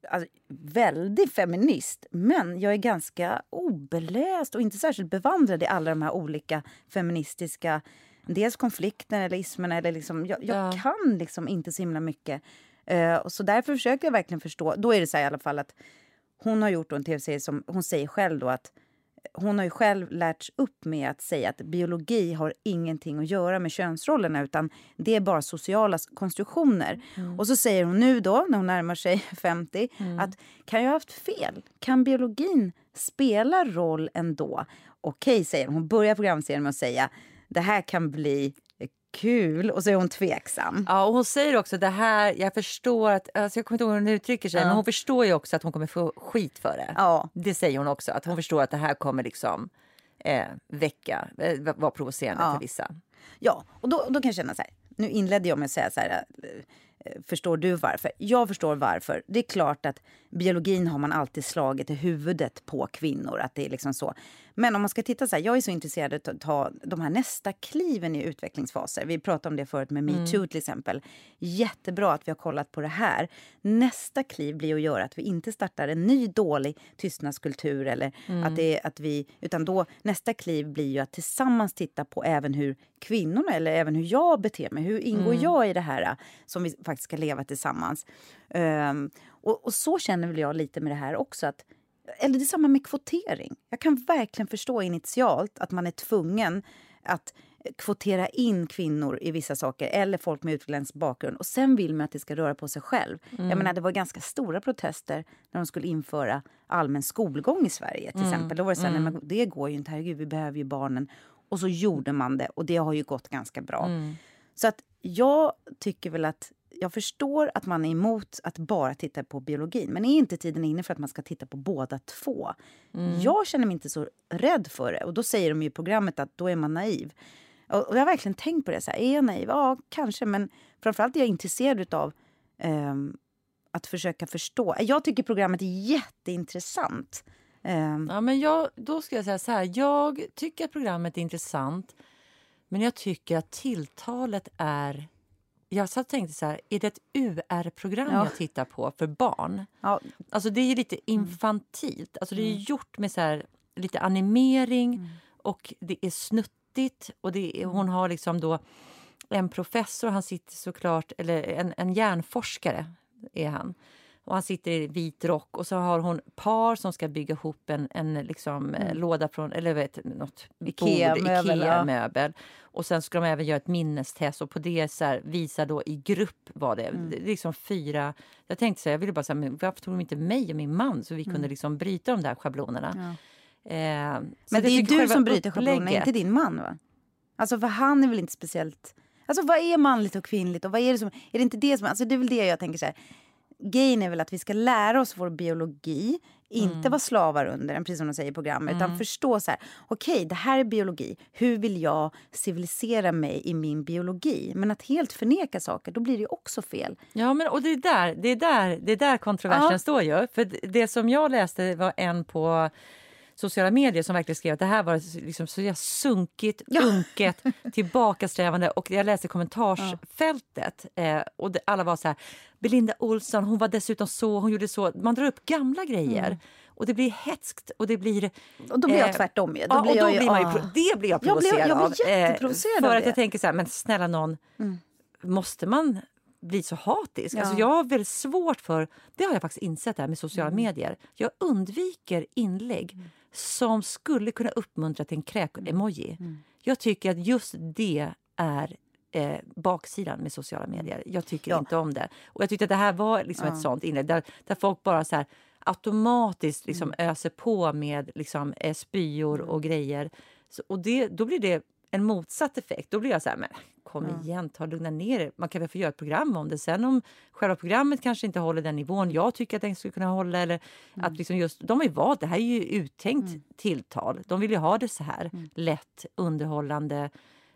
alltså, väldig feminist men jag är ganska obeläst och inte särskilt bevandrad i alla de här olika feministiska dels konflikterna eller ismerna. Eller liksom, jag jag Ja. kan liksom inte så himla mycket. Och så därför försöker jag verkligen förstå. Då är det så här i alla fall att hon har gjort en tv-serie som hon säger själv då att hon har ju själv lärts upp med att säga att biologi har ingenting att göra med könsrollerna utan det är bara sociala konstruktioner. Och så säger hon nu då, när hon närmar sig 50, att kan jag ha haft fel? Kan biologin spela roll ändå? Okej, säger hon. Hon börjar programserien med att säga det här kan bli kul och så är hon tveksam. Ja, och hon säger också det här, jag förstår att, alltså jag kommer inte ihåg hur hon uttrycker sig, Ja. men hon förstår ju också att hon kommer få skit för det. Ja. Det säger hon också, att hon förstår att det här kommer liksom eh, väcka, eh, vara provocerande Ja. för vissa. Ja, och då, då kan jag känna så här. Nu inledde jag med att säga så här. eh, Förstår du varför? Jag förstår varför. Det är klart att biologin har man alltid slagit i huvudet på kvinnor. Att det är liksom så. Men om man ska titta så här, jag är så intresserad av att ta de här nästa kliven i utvecklingsfaser. Vi pratade om det förut med metoo mm. till exempel. Jättebra att vi har kollat på det här. Nästa kliv blir att göra att vi inte startar en ny dålig tystnadskultur eller mm. att, det, att vi, utan då nästa kliv blir ju att tillsammans titta på även hur kvinnorna eller även hur jag beter mig. Hur ingår mm. jag i det här som vi faktiskt ska leva tillsammans? Um, och, och, så känner väl jag lite med det här också. att eller det är samma med kvotering. Jag kan verkligen förstå initialt att man är tvungen att kvotera in kvinnor i vissa saker eller folk med utländsk bakgrund. Och sen vill man att det ska röra på sig själv. Mm. Jag menar, det var ganska stora protester när de skulle införa allmän skolgång i Sverige. till mm. exempel. Då var det så här, mm. nej, det går ju inte, herregud, vi behöver ju barnen. Och så gjorde man det och det har ju gått ganska bra. Mm. Så att jag tycker väl att jag förstår att man är emot att bara titta på biologin men är inte tiden inne för att man ska titta på båda två? Mm. Jag känner mig inte så rädd för det. Och då säger de i programmet att då är man naiv. Och, och jag har verkligen tänkt på det. Så här, är jag naiv? Ja, kanske. Men framförallt är jag intresserad av eh, att försöka förstå. Jag tycker programmet är jätteintressant. Eh. Ja, men jag, då ska jag säga så här. Jag tycker att programmet är intressant men jag tycker att tilltalet är jag satt och tänkte så här, är det ett UR-program ja. jag tittar på för barn? Ja. Alltså det är lite infantilt. Alltså det är mm. gjort med så här, lite animering mm. och det är snuttigt. Och det är, hon har liksom då en professor, han sitter såklart, eller en, en hjärnforskare är han. Och han sitter i vit rock och så har hon par som ska bygga ihop en, en liksom, eh, mm. låda från, eller vet, något Ikea-möbel. Ikea och sen ska de även göra ett minnestest och på det så här, visa då i grupp vad det är. Mm. Det är liksom fyra... Jag tänkte så här, jag ville bara säga, varför tog de inte mig och min man så vi kunde mm. liksom bryta de där schablonerna? Ja. Eh, men det är du som bryter schablonerna, inte din man va? Alltså för han är väl inte speciellt... Alltså vad är manligt och kvinnligt och vad är det som... Är det inte det som... Alltså det är väl det jag tänker så här grejen är väl att vi ska lära oss vår biologi, inte mm. vara slavar under den, precis som de säger i programmet, mm. utan förstå så här, okej, okay, det här är biologi. Hur vill jag civilisera mig i min biologi? Men att helt förneka saker, då blir det också fel. Ja, men och det är där, det är där, det är där kontroversen ja. står ju. För det som jag läste var en på sociala medier som verkligen skrev att det här var liksom så sunkigt, ja. unket, tillbakasträvande. Och jag läste kommentarsfältet ja. eh, och det, alla var så här, Belinda Olsson, hon var dessutom så, hon gjorde så. Man drar upp gamla grejer. Mm. Och det blir hetskt och det blir... Och då blir jag eh, tvärtom. Då ja, blir och då blir man ju, det blir jag provocerad jag blir, jag blir jätteprovocerad eh, För att jag tänker så här, men snälla någon, mm. måste man bli så hatisk. Ja. Alltså jag har väldigt svårt för, det har jag faktiskt insett här med sociala mm. medier. Jag undviker inlägg mm som skulle kunna uppmuntra till en kräk-emoji. Mm. mm. Jag tycker att just det är eh, baksidan med sociala medier. Jag tycker ja. inte om det. Och jag tyckte att det här var liksom ja. ett sånt inlägg där, där folk bara så här, automatiskt liksom mm. öser på med liksom, eh, spyor och mm. grejer. Så, och det, då blir det en motsatt effekt. Då blir jag så här, men kom mm. igen, ta lugna ner er. Man kan väl få göra ett program om det. Sen om själva programmet kanske inte håller den nivån jag tycker att den skulle kunna hålla. Eller mm. att liksom just, de har ju valt, det här är ju uttänkt mm. tilltal. De vill ju ha det så här mm. lätt, underhållande.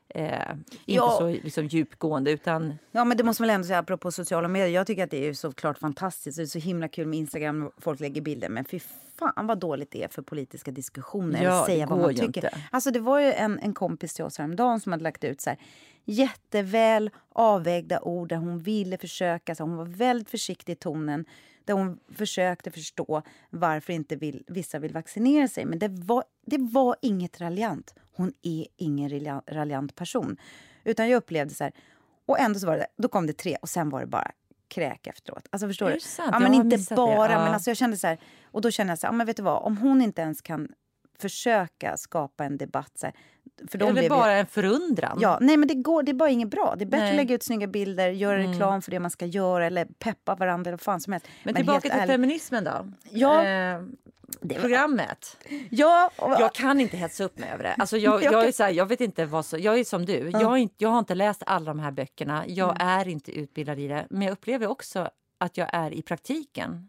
Eh, inte ja. så liksom, djupgående. Utan... Ja, men det måste man ändå säga apropå sociala medier. Jag tycker att det är såklart fantastiskt. Det är så himla kul med Instagram folk lägger bilder. Men fy fan vad dåligt det är för politiska diskussioner. Ja, säga vad man tycker. Inte. Alltså, det var ju en, en kompis till oss häromdagen som hade lagt ut så här, jätteväl avvägda ord där hon ville försöka. Så hon var väldigt försiktig i tonen. Där hon försökte förstå varför inte vill, vissa vill vaccinera sig. Men det var, det var inget raljant. Hon är ingen raljant person. Utan jag upplevde så här... Och ändå så var det, då kom det tre och sen var det bara kräk efteråt. Alltså förstår du? Ja, men inte bara, ja. men alltså jag kände så här, och då kände jag så här, ja, men vet du vad, om hon inte ens kan försöka skapa en debatt. Så här, för de Eller bara ju... en förundran. Ja, nej men det går, det är bara inget bra. Det är bättre nej. att lägga ut snygga bilder, göra mm. reklam för det man ska göra eller peppa varandra eller vad fan som helst. Men, men tillbaka till feminismen då. Ja. Eh, programmet. Ja, och... Jag kan inte hetsa upp mig över det. Alltså jag, jag, är så här, jag vet inte vad så, jag är som du. Mm. Jag, inte, jag har inte läst alla de här böckerna. Jag mm. är inte utbildad i det. Men jag upplever också att jag är i praktiken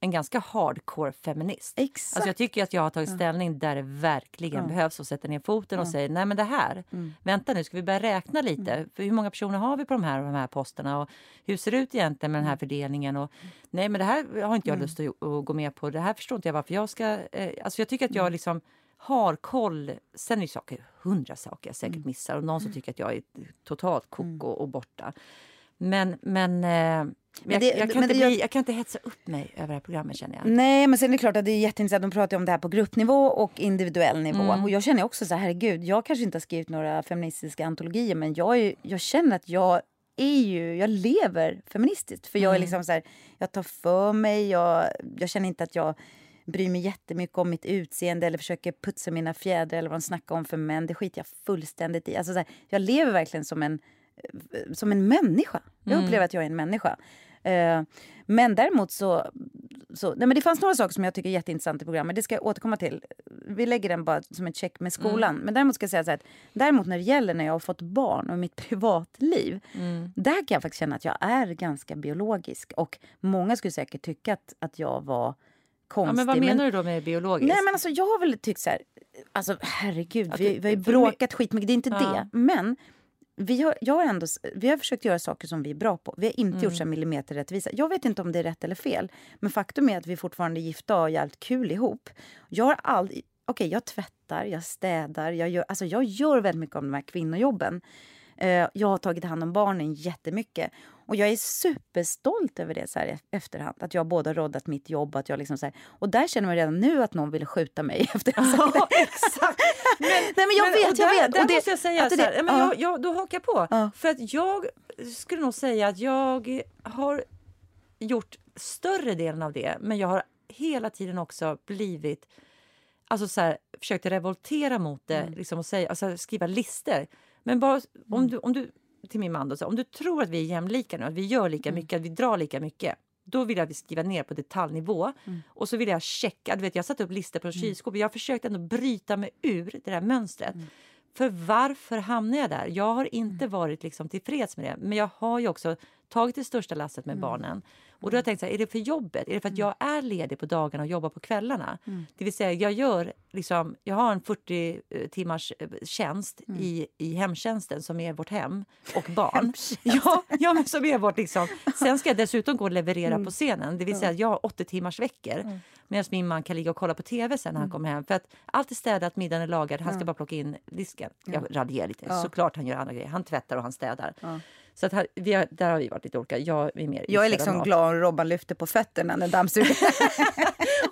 en ganska hardcore feminist. Exakt. Alltså jag tycker att jag har tagit ställning där det verkligen mm. behövs och sätter ner foten och säger nej men det här, mm. vänta nu ska vi börja räkna lite. Mm. För hur många personer har vi på de här, de här posterna och hur ser det ut egentligen med den här mm. fördelningen? Och, nej men det här har inte jag mm. lust att, att, gå med på. Det här förstår inte jag varför jag ska... Eh, alltså jag tycker att jag liksom har koll. Sen är det saker, hundra saker jag säkert missar och någon som tycker att jag är totalt koko och borta. Men, men, eh, jag, det- jag, kan men inte det- bli, jag kan inte hetsa upp mig över det här programmet känner jag. Nej, men sen är det klart att det är jätteintressant. De pratar om det här på gruppnivå och individuell nivå. Mm. Och jag känner också så här, herregud, jag kanske inte har skrivit några feministiska antologier, men jag, är, jag känner att jag är ju, jag lever feministiskt. För jag är Mm. liksom så här, jag tar för mig, jag, jag känner inte att jag bryr mig jättemycket om mitt utseende eller försöker putsa mina fjädrar eller vad de snackar om för män. Det skiter jag fullständigt i. Alltså så här, jag lever verkligen som en, som en människa. Jag Mm. upplever att jag är en människa. Eh, men däremot så... så nej men det fanns några saker som jag tycker är jätteintressant i programmet. Det ska jag återkomma till. Vi lägger den bara som ett check med skolan. Men däremot ska jag säga så här att däremot när det gäller när jag har fått barn och mitt privatliv. Där kan jag faktiskt känna att jag är ganska biologisk. Och många skulle säkert tycka att, att jag var konstig. Ja, men vad menar du då med biologiskt? Nej men alltså jag har väl tyckt så här, alltså herregud, vi, vi har ju bråkat skitmycket, det är inte Ja. det. Men vi har, jag har ändå, vi har försökt göra saker som vi är bra på. Vi har inte Mm. gjort så här millimeterrättvisa. Jag vet inte om det är rätt eller fel. Men faktum är att vi fortfarande är gifta och har jävligt kul ihop. Jag har aldrig, okej jag tvättar, jag städar, jag gör, alltså jag gör väldigt mycket av de här kvinnojobben. Eh, jag har tagit hand om barnen jättemycket. Och jag är superstolt över det så här i efterhand. Att jag både har roddat mitt jobb att jag liksom så här, Och där känner man redan nu att någon vill skjuta mig. Efter att jag sagt. Ja, exakt. Men, Nej men jag men- vet, jag där, vet. Där och det, måste jag säga så här, men ja. jag, jag, då hakar jag på. Ja. För att jag skulle nog säga att jag har gjort större delen av det, men jag har hela tiden också blivit Alltså så här, försökt revoltera mot det Mm. liksom, och säga, alltså skriva listor. Men bara, om, du, om du, till min man då, så, om du tror att vi är jämlika nu, att vi gör Mm. lika mycket, att vi drar lika mycket. Då vill jag skriva ner på detaljnivå. Mm. Och så vill jag checka. Du vet, jag satte upp listor på kylskåpet. Jag har försökt ändå bryta mig ur det där mönstret. Mm. För varför hamnar jag där? Jag har inte varit liksom tillfreds med det. Men jag har ju också tagit det största lasset Mm. med barnen. Och då har jag tänkt så här, är det för jobbet? Är det för att jag är ledig på dagarna och jobbar på kvällarna? Mm. Det vill säga, jag, gör liksom, jag har en 40 eh, timmars eh, tjänst Mm. i, i hemtjänsten som är vårt hem och barn. ja, ja, men som är vårt liksom. Sen ska jag dessutom gå och leverera Mm. på scenen. Det vill säga, jag har 80 timmars veckor. Medan min man kan ligga och kolla på tv sen när Mm. han kommer hem. För att allt är städat, middagen är lagad, han ska bara plocka in disken. Jag raljerar lite. Såklart han gör andra grejer. Han tvättar och han städar. Så att här, vi har, där har vi varit lite olika. Jag är mer Jag är liksom glad om Robban lyfter på fötterna när dammsugaren...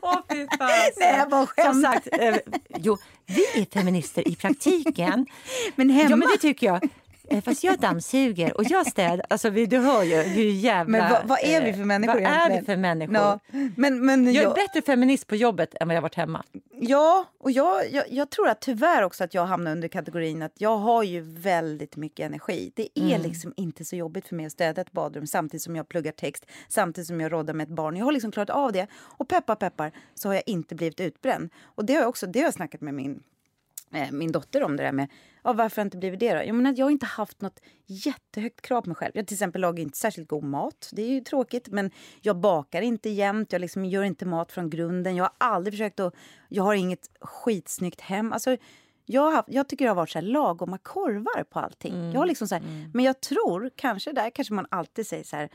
Åh, fy fasen. Nej, jag bara Som skämtar. sagt, eh, jo, vi är feminister i praktiken. Men hemma... Ja, men det tycker jag. Eh, Fast jag dammsuger och jag städar. Alltså, du hör ju hur jävla... Men vad, vad är vi för eh, människor Vad är egentligen? vi för människor? Ja, men, men Jag är jag, bättre feminist på jobbet än vad jag varit hemma. ja, och jag, jag, jag tror att tyvärr också att jag hamnar under kategorin att jag har ju väldigt mycket energi. Det är Mm. liksom inte så jobbigt för mig att städa ett badrum samtidigt som jag pluggar text, samtidigt som jag råddar med ett barn. Jag har liksom klarat av det. Och peppar peppar så har jag inte blivit utbränd. Och det har jag också, det har jag snackat med min min dotter om det där med ja, varför har jag inte blivit det då? Jag, menar, jag har inte haft något jättehögt krav på mig själv. Jag till exempel lagar inte särskilt god mat. Det är ju tråkigt. Men jag bakar inte jämt. Jag liksom gör inte mat från grunden. Jag har aldrig försökt att... Jag har inget skitsnyggt hem. Alltså, jag, har haft, jag tycker det har varit så här lagoma korvar på allting. Jag har liksom så här, Men jag tror, kanske där kanske man alltid säger så här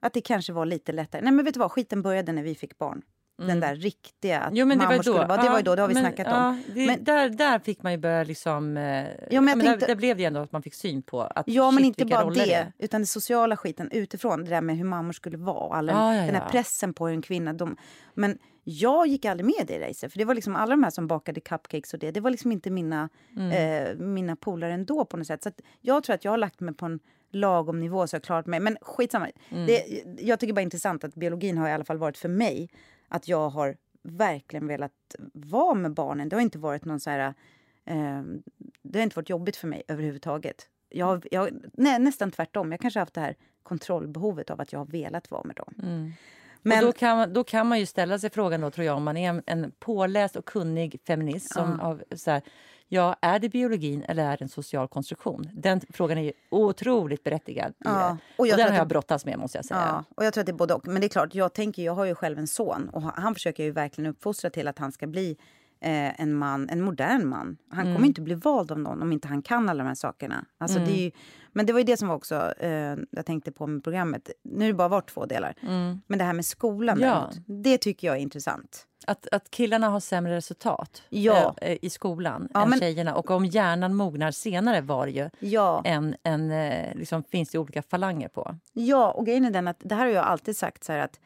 att det kanske var lite lättare. Nej men vet du vad, skiten började när vi fick barn. Den där riktiga, att Jo, men det var då. skulle vara... Det var då, det har vi men, snackat ja, om. Det, Men- där, där fick man ju börja liksom... Eh, ja, men tänkte- där, där blev det ju ändå att man fick syn på att Ja, men shit, inte vilka bara roller det, utan det sociala skiten utifrån. Det där med hur mammor skulle vara. Ja, ja, Den här ja. pressen på hur en kvinna... De, men jag gick aldrig med i det racet. För det var liksom alla de här som bakade cupcakes och det. Det var liksom inte mina, Mm. eh, mina polare ändå på något sätt. Så jag tror att jag har lagt mig på en lagom nivå så jag klarat mig. Men skitsamma. Mm. Det, jag tycker bara intressant att biologin har i alla fall varit för mig att jag har verkligen velat vara med barnen. Det har inte varit någon så här... Eh, det har inte varit jobbigt för mig överhuvudtaget. Jag, jag, nej, nästan tvärtom. Jag kanske har haft det här kontrollbehovet av att jag har velat vara med dem. Men, Men, och då, kan man, då kan man ju ställa sig frågan då, tror jag, om man är en, en påläst och kunnig feminist som av, så här, ja, är det biologin eller är det en social konstruktion? Den frågan är ju otroligt berättigad. Ja, det. och Och, jag den har jag det- brottats med måste jag säga. ja, och jag tror att det är både och. Men det är klart, jag tänker, jag har ju själv en son och han försöker ju verkligen uppfostra till att han ska bli eh, en man, en modern man. Han Mm. kommer inte bli vald av någon om inte han kan alla de här sakerna. Alltså, det är ju, men det var ju det som var också, eh, jag tänkte på med programmet. Nu har det bara varit två delar. Men det här med skolan Mm. Ja. däremot, det tycker jag är intressant. Att, att killarna har sämre resultat Ja. eh, i skolan Ja, än men- tjejerna. Och om hjärnan mognar senare var det ju Ja. en, en, eh, liksom, finns det olika falanger på. Ja, och grejen är den att det här har jag alltid sagt så att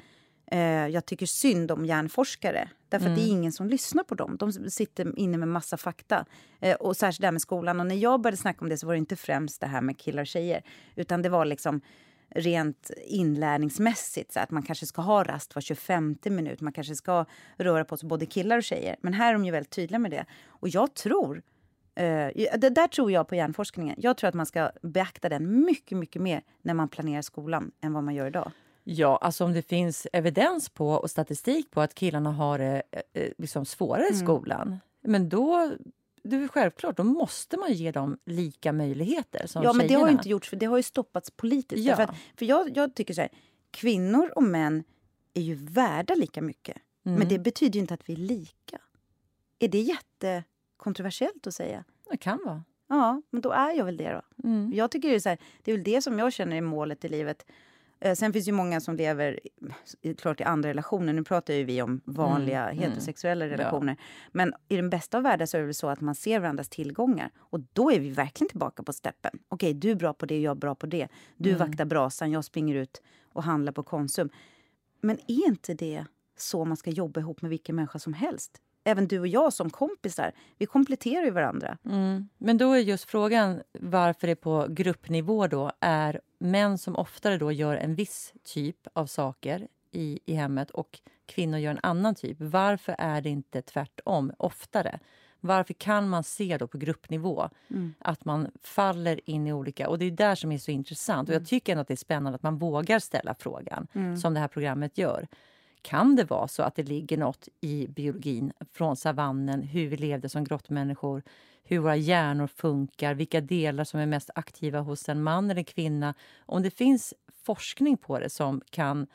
eh, jag tycker synd om hjärnforskare. Därför att det är ingen som lyssnar på dem. De sitter inne med massa fakta. Eh, och särskilt det här med skolan. Och när jag började snacka om det så var det inte främst det här med killar och tjejer. Utan det var liksom rent inlärningsmässigt. Så att man kanske ska ha rast var 25 minut. Man kanske ska röra på sig både killar och tjejer. Men här är de ju väldigt tydliga med det. Och jag tror Eh, det där tror jag på hjärnforskningen. Jag tror att man ska beakta den mycket, mycket mer när man planerar skolan än vad man gör idag. Ja, alltså om det finns evidens på och statistik på att killarna har det eh, eh, liksom svårare Mm. i skolan, men då det är självklart, då måste man ge dem lika möjligheter som ja, men det har ju inte gjorts, för det har ju stoppats politiskt. Ja. För, att, för jag, jag tycker så här, kvinnor och män är ju värda lika mycket. Mm. Men det betyder ju inte att vi är lika. Är det jättekontroversiellt att säga? Det kan vara. Ja, men då är jag väl det då. Mm. Jag tycker det är, så här, det är väl det som jag känner är målet i livet. Eh, sen finns ju många som lever klart i andra relationer. Nu pratar ju vi om vanliga Mm, heterosexuella Ja. relationer. Men i den bästa av världar så är det väl så att man ser varandras tillgångar. Och då är vi verkligen tillbaka på steppen. Okej, du är bra på det, jag är bra på det. Du Mm. vaktar brasan, jag springer ut och handlar på Konsum. Men är inte det så man ska jobba ihop med vilken människa som helst? Även du och jag som kompisar, vi kompletterar ju varandra. Mm. Men då är just frågan varför det på gruppnivå då är män som oftare då gör en viss typ av saker i, i hemmet och kvinnor gör en annan typ. Varför är det inte tvärtom oftare? Varför kan man se då på gruppnivå att man faller in i olika... Och Det är där som är så intressant. Och Jag tycker ändå att det är spännande att man vågar ställa frågan, som det här programmet gör. Kan det vara så att det ligger något i biologin från savannen, hur vi levde som grottmänniskor, hur våra hjärnor funkar, vilka delar som är mest aktiva hos en man eller kvinna? Om det finns forskning på det som kan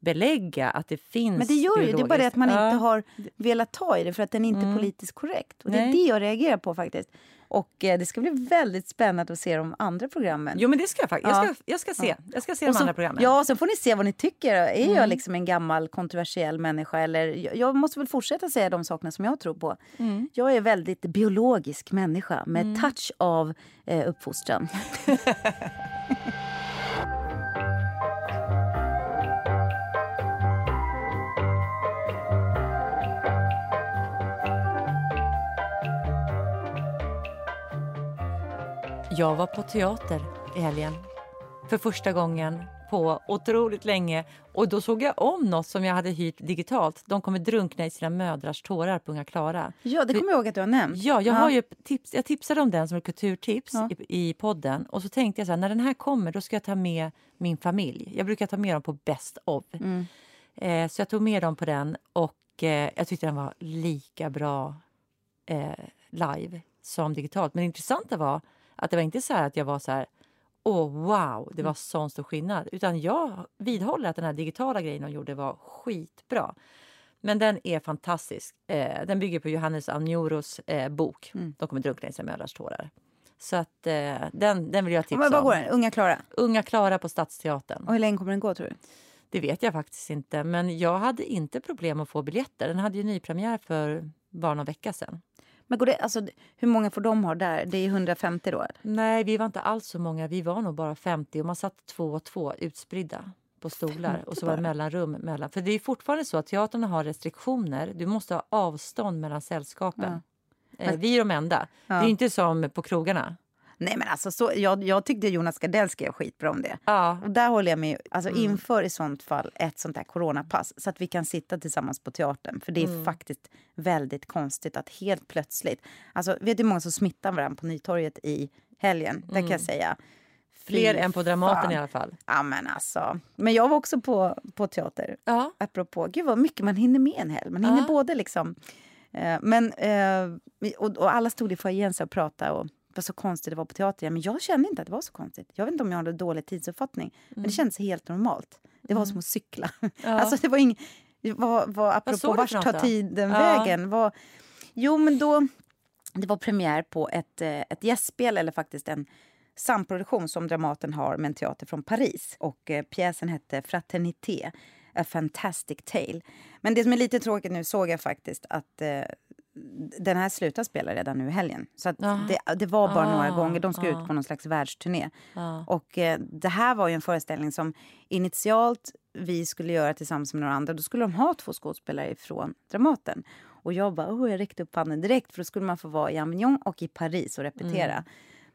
belägga att det finns Men det gör ju, det är bara det att man biologiskt- inte har velat ta i det för att den är inte är politiskt korrekt. Och det är Nej. det jag reagerar på faktiskt. Och eh, det ska bli väldigt spännande att se de andra programmen. Jo, men det ska jag faktiskt. Ja. Jag, ska, jag ska se. Jag ska se de så, andra programmen. Ja, sen får ni se vad ni tycker. Är jag liksom en gammal kontroversiell människa? Eller, jag, jag måste väl fortsätta säga de sakerna som jag tror på. Jag är väldigt biologisk människa med touch av eh, uppfostran. Jag var på teater i helgen för första gången på otroligt länge. Och Då såg jag om något som jag hade hyrt digitalt. De kommer drunkna i sina mödrars tårar på Unga Klara. Ja, det kommer jag ihåg att du har nämnt. Ja, jag, har ju tips, jag tipsade om den som ett kulturtips Ja. i, i podden. Och så tänkte jag så här, när den här kommer då ska jag ta med min familj. Jag brukar ta med dem på Best of. Mm. Eh, så jag tog med dem på den och eh, jag tyckte den var lika bra eh, live som digitalt. Men det intressanta var att det var inte så här att jag var så här Åh, wow, det var sån stor skillnad. Utan jag vidhåller att den här digitala grejen de gjorde var skitbra. Men den är fantastisk. Eh, den bygger på Johannes Anjoros eh, bok De kommer drunkna i sina mödrars tårar. Så att, eh, den, den vill jag tipsa Men vad om. går den? Unga Klara. Unga Klara på Stadsteatern. Och hur länge kommer den gå tror du? Det vet jag faktiskt inte. Men jag hade inte problem att få biljetter. Den hade ju nypremiär för bara någon vecka sedan. Men går det, alltså, hur många får de ha där? Det är 150 då? eller? Nej, vi var inte alls så många. Vi var nog bara 50 och man satt två och två utspridda på stolar. Och så var det mellanrum mellan. För det är fortfarande så att teatrarna har restriktioner. Du måste ha avstånd mellan sällskapen. Eh, vi är de enda. Det är inte som på krogarna. Nej men alltså, så, jag, jag tyckte Jonas Gardell skrev skitbra om det. Ja, Och där håller jag med. Alltså inför i sånt fall ett sånt där coronapass så att vi kan sitta tillsammans på teatern. För det är faktiskt väldigt konstigt att helt plötsligt... Alltså vet du hur många som smittar varandra på Nytorget i helgen? Det kan jag säga. Fy fler än på Dramaten fan. i alla fall. Ja men alltså. Men jag var också på, på teater. Ja. Apropå, gud vad mycket man hinner med en helg. Man hinner Ja. både liksom... Eh, men, eh, och, och alla stod i foajén och pratade och var så konstigt det var på teatern. Men jag kände inte att det var så konstigt. Jag vet inte om jag hade dålig tidsuppfattning. Men Mm. det kändes helt normalt. Det var som att cykla. alltså det var ing, vad, vad, apropå vart tar tiden Ja. vägen? Vad, jo men då, det var premiär på ett, eh, ett gästspel eller faktiskt en samproduktion som Dramaten har med en teater från Paris. Och eh, pjäsen hette Fraternité. A Fantastic Tale. Men det som är lite tråkigt nu såg jag faktiskt att eh, den här slutar spela redan nu i helgen. Så Ah. det, det var bara några Ah, gånger. De ska ah. ut på någon slags världsturné. Ja. Och eh, det här var ju en föreställning som initialt vi skulle göra tillsammans med några andra. Då skulle de ha två skådespelare från Dramaten. Och jag bara, oh, jag räckte upp handen direkt för då skulle man få vara i Avignon och i Paris och repetera. Mm.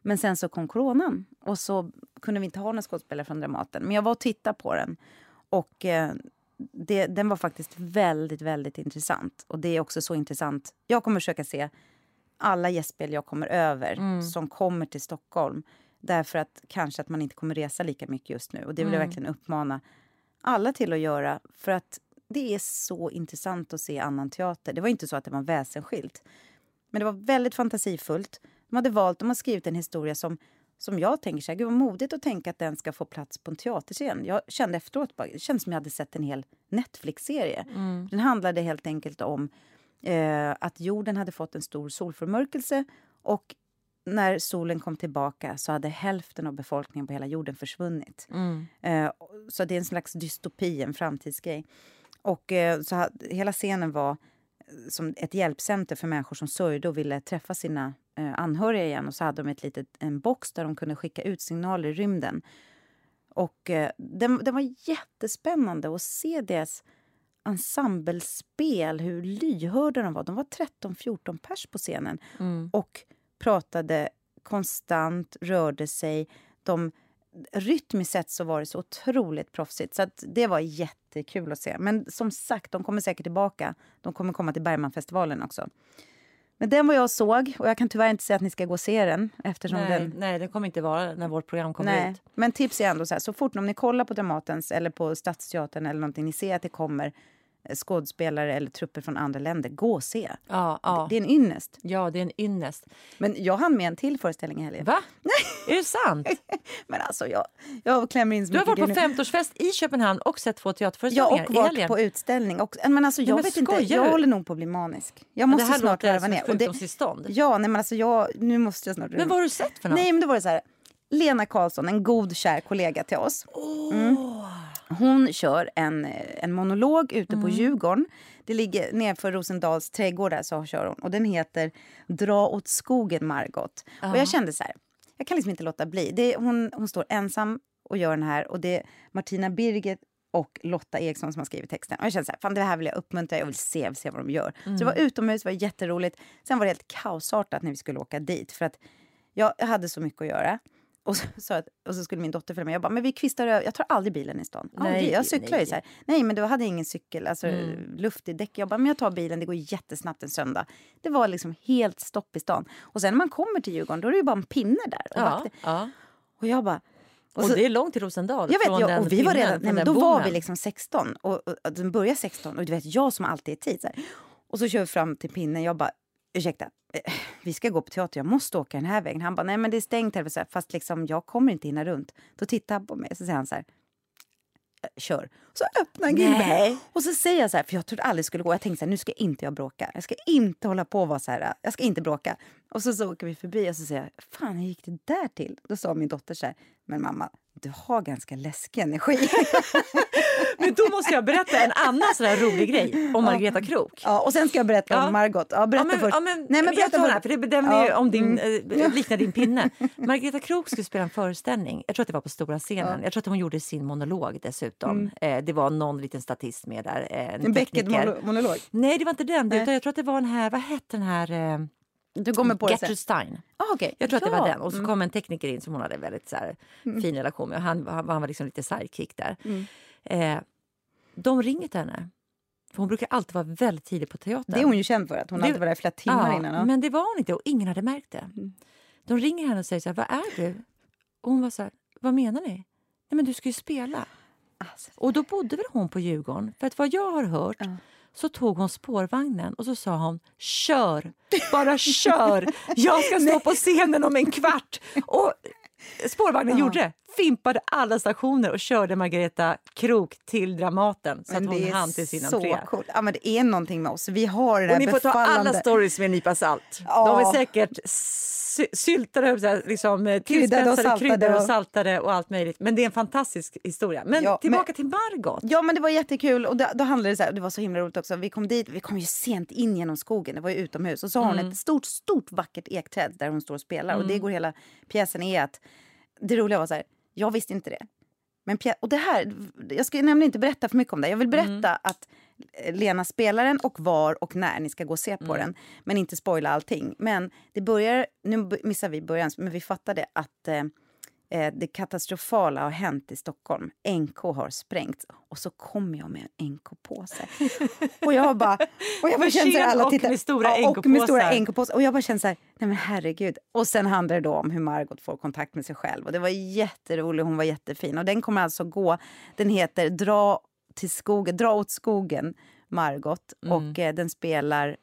Men sen så kom coronan och så kunde vi inte ha några skådespelare från Dramaten. Men jag var och tittade på den. Och eh, det, den var faktiskt väldigt, väldigt intressant. Och det är också så intressant. Jag kommer försöka se alla gästspel jag kommer över som kommer till Stockholm. Därför att kanske att man inte kommer resa lika mycket just nu. Och det vill jag verkligen uppmana alla till att göra. För att det är så intressant att se annan teater. Det var inte så att det var väsensskilt. Men det var väldigt fantasifullt. De hade valt, de har skrivit en historia som, som jag tänker så här, gud vad modigt att tänka att den ska få plats på en teaterscen. Jag kände efteråt, bara, det kändes som jag hade sett en hel Netflix-serie. Den handlade helt enkelt om eh, att jorden hade fått en stor solförmörkelse och när solen kom tillbaka så hade hälften av befolkningen på hela jorden försvunnit. Eh, så det är en slags dystopi, en framtidsgrej. Och eh, så hela scenen var eh, som ett hjälpcenter för människor som sörjde och ville träffa sina anhöriga igen. Och så hade de ett litet, en box där de kunde skicka ut signaler i rymden. Och eh, det, det var jättespännande att se deras ensemblespel, hur lyhörda de var. De var 13-14 pers på scenen och pratade konstant, rörde sig. De, rytmiskt sett så var det så otroligt proffsigt. Så det var jättekul att se. Men som sagt, de kommer säkert tillbaka. De kommer komma till Bergmanfestivalen också. Men den var jag såg och jag kan tyvärr inte säga att ni ska gå och se den eftersom Nej, den nej, det kommer inte vara när vårt program kommer Nej, ut. men tips är ändå så här, så fort om ni kollar på Dramatens eller på Stadsteatern eller någonting, ni ser att det kommer skådespelare eller trupper från andra länder, gå och se. Ja, ja. Det är en ynnest. ja, det är en ynnest. Men jag hann med en till föreställning i helgen. Va? Är det sant? Men alltså jag, jag klämmer in så Du har varit på grejer nu. 50-årsfest i Köpenhamn och sett två Ja, teaterföreställningar och i varit på utställning. Och, men alltså jag men vet inte, jag håller nog på att bli manisk. Jag det måste här snart låter som ner. Och det, sjukdomstillstånd. ja, nej men alltså jag, nu måste jag snart... Men vad har du sett för något? Nej men det var det så här, Lena Karlsson, en god kär kollega till oss. Mm. Hon kör en, en monolog ute Mm. på Djurgården. Det ligger nerför Rosendals trädgård där så kör hon. Och den heter Dra åt skogen Margot. Och jag kände så här, jag kan liksom inte låta bli. Det hon, hon står ensam och gör den här och det är Martina Birgit och Lotta Eriksson som har skrivit texten. Och jag kände så här, fan det här vill jag uppmuntra, jag vill se, jag vill se vad de gör. Så det var utomhus, det var jätteroligt. Sen var det helt kaosartat när vi skulle åka dit för att jag hade så mycket att göra. Och så, så, att, och så skulle min dotter följa med. Jag bara, men vi kvistar över. Jag tar aldrig bilen i stan. Aldrig. Nej, jag cyklar ju nej. så här. Nej, men du hade ingen cykel, alltså Mm. luft i däck. Jag bara, men jag tar bilen, det går jättesnabbt en söndag. Det var liksom helt stopp i stan. Och sen när man kommer till Djurgården, då är det ju bara en pinne där. Och, Ja, ja. och jag bara... Och, så- det är långt till Rosendal. jag vet, ja, och vi var redan, nej, men då var vi liksom 16 och, och, och den börjar 16 och du vet jag som alltid är tid. Så här. Och så kör vi fram till pinnen. Jag bara, ursäkta, eh, vi ska gå på teater, jag måste åka den här vägen. Han bara, nej men det är stängt här. Så här, Fast liksom, jag kommer inte hinna runt. Då tittar han på mig och så säger han så här, "Eh, kör. Så öppnar han. Och så säger jag så här, för jag trodde aldrig skulle gå. Jag tänkte så här, nu ska inte jag bråka. Jag ska inte hålla på och vara så här, jag ska inte bråka. Och så, så åker vi förbi och så säger jag, fan hur gick det där till? Då sa min dotter så här, men mamma, du har ganska läskig energi. Men då måste jag berätta en annan sån rolig grej om Margareta Krok. Ja, och sen ska jag berätta Ja. om Margot. Ja, berätta ja, men, först. ja, men, Nej, men jag berätta tar den först. för det Ja, ju om din, mm. eh, liknar din pinne. Margareta Krok skulle spela en föreställning. Jag tror att det var på stora scenen. Jag tror att hon gjorde sin monolog dessutom. Eh, det var någon liten statist med där. Eh, en Mm. En. Beckett-monolog. Nej, det var inte den. Utan jag tror att det var den här, vad hette den här? Du kommer på det sen. Stein. Ah, okay. Jag tror att det ja. var den. Och så kom en tekniker in som hon hade väldigt så här, Mm. fin relation med. Han, han, han var liksom lite sidekick där. Eh, de ringer till henne. För hon brukar alltid vara väldigt tidig på teatern. Det är hon ju känd för, att hon Det- alltid var där flera timmar ja, innan. Ja. Men det var hon inte och ingen hade märkt det. Mm. De ringer henne och säger så här, vad är du? Och hon var så här, vad menar ni? Nej men du ska ju spela. Alltså, Och då bodde väl hon på Djurgården? För att vad jag har hört så tog hon spårvagnen och så sa hon kör, bara kör. Jag ska stå på scenen om en kvart. Och spårvagnen gjorde det. Fimpade alla stationer och körde Margareta Krok till Dramaten så men att hon hann till sin entré. coolt. Ja, men det är någonting med oss. Vi har det Och ni får ta befallande... alla stories med en nypa salt. Ja. De är säkert syltade, här, liksom, eh, Kryddade och saltade kryddade och och- saltade och allt möjligt. Men det är en fantastisk historia. Men Ja, tillbaka till Margot. Ja men det var jättekul och då, då handlade det så här, det var så himla roligt också. Vi kom dit, vi kom ju sent in genom skogen, det var ju utomhus. Och så har hon Mm. ett stort, stort vackert ekträd där hon står och spelar. Och det går hela pjäsen är att, det roliga var så här, jag visste inte det. Men och det här, jag ska nämligen inte berätta för mycket om det. Jag vill berätta Mm. att Lena spelar den och var och när ni ska gå och se på Mm. den. Men inte spoila allting. Men det börjar, nu missar vi början, men vi fattade att eh, eh, det katastrofala har hänt i Stockholm. NK har sprängts och så kommer jag med en NK-påse. Och jag bara... Och jag bara känner så här, alla och tittar, med stora ja, och med stora. NK-påsar. Och jag bara känner så här, nej men herregud. Och sen handlar det då om hur Margot får kontakt med sig själv. Och det var jätteroligt, hon var jättefin. Och den kommer alltså gå, den heter Dra till skogen, Dra åt skogen, Margot. Och eh, den spelar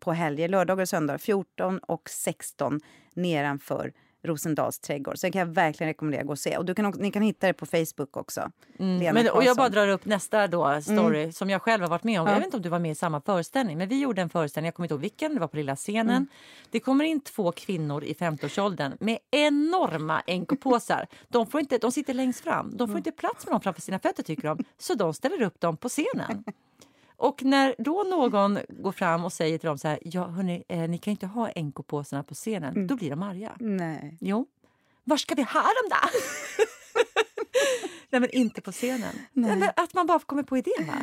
på helger, lördagar och söndagar 14 och 16 nedanför Rosendals trädgård. Så den kan jag verkligen rekommendera att gå och se. Och du kan, också- ni kan hitta det på Facebook också. Lena Mm. Men, och jag bara drar upp nästa då, story som jag själv har varit med om. Ja. Jag vet inte om du var med i samma föreställning, men vi gjorde en föreställning, jag kommer inte ihåg vilken, det var på lilla scenen. Mm. Det kommer in två kvinnor i 50-årsåldern med enorma NK-påsar. De, får inte, de sitter längst fram, de får Mm. inte plats med dem framför sina fötter tycker de, så de ställer upp dem på scenen. Och när då någon går fram och säger till dem så här, ja hörni, eh, ni kan inte ha NK-påsarna på scenen, Mm. då blir de arga. Nej. Jo. Var ska vi ha dem då? Nej men inte på scenen. Nej. men att man bara kommer på idén va?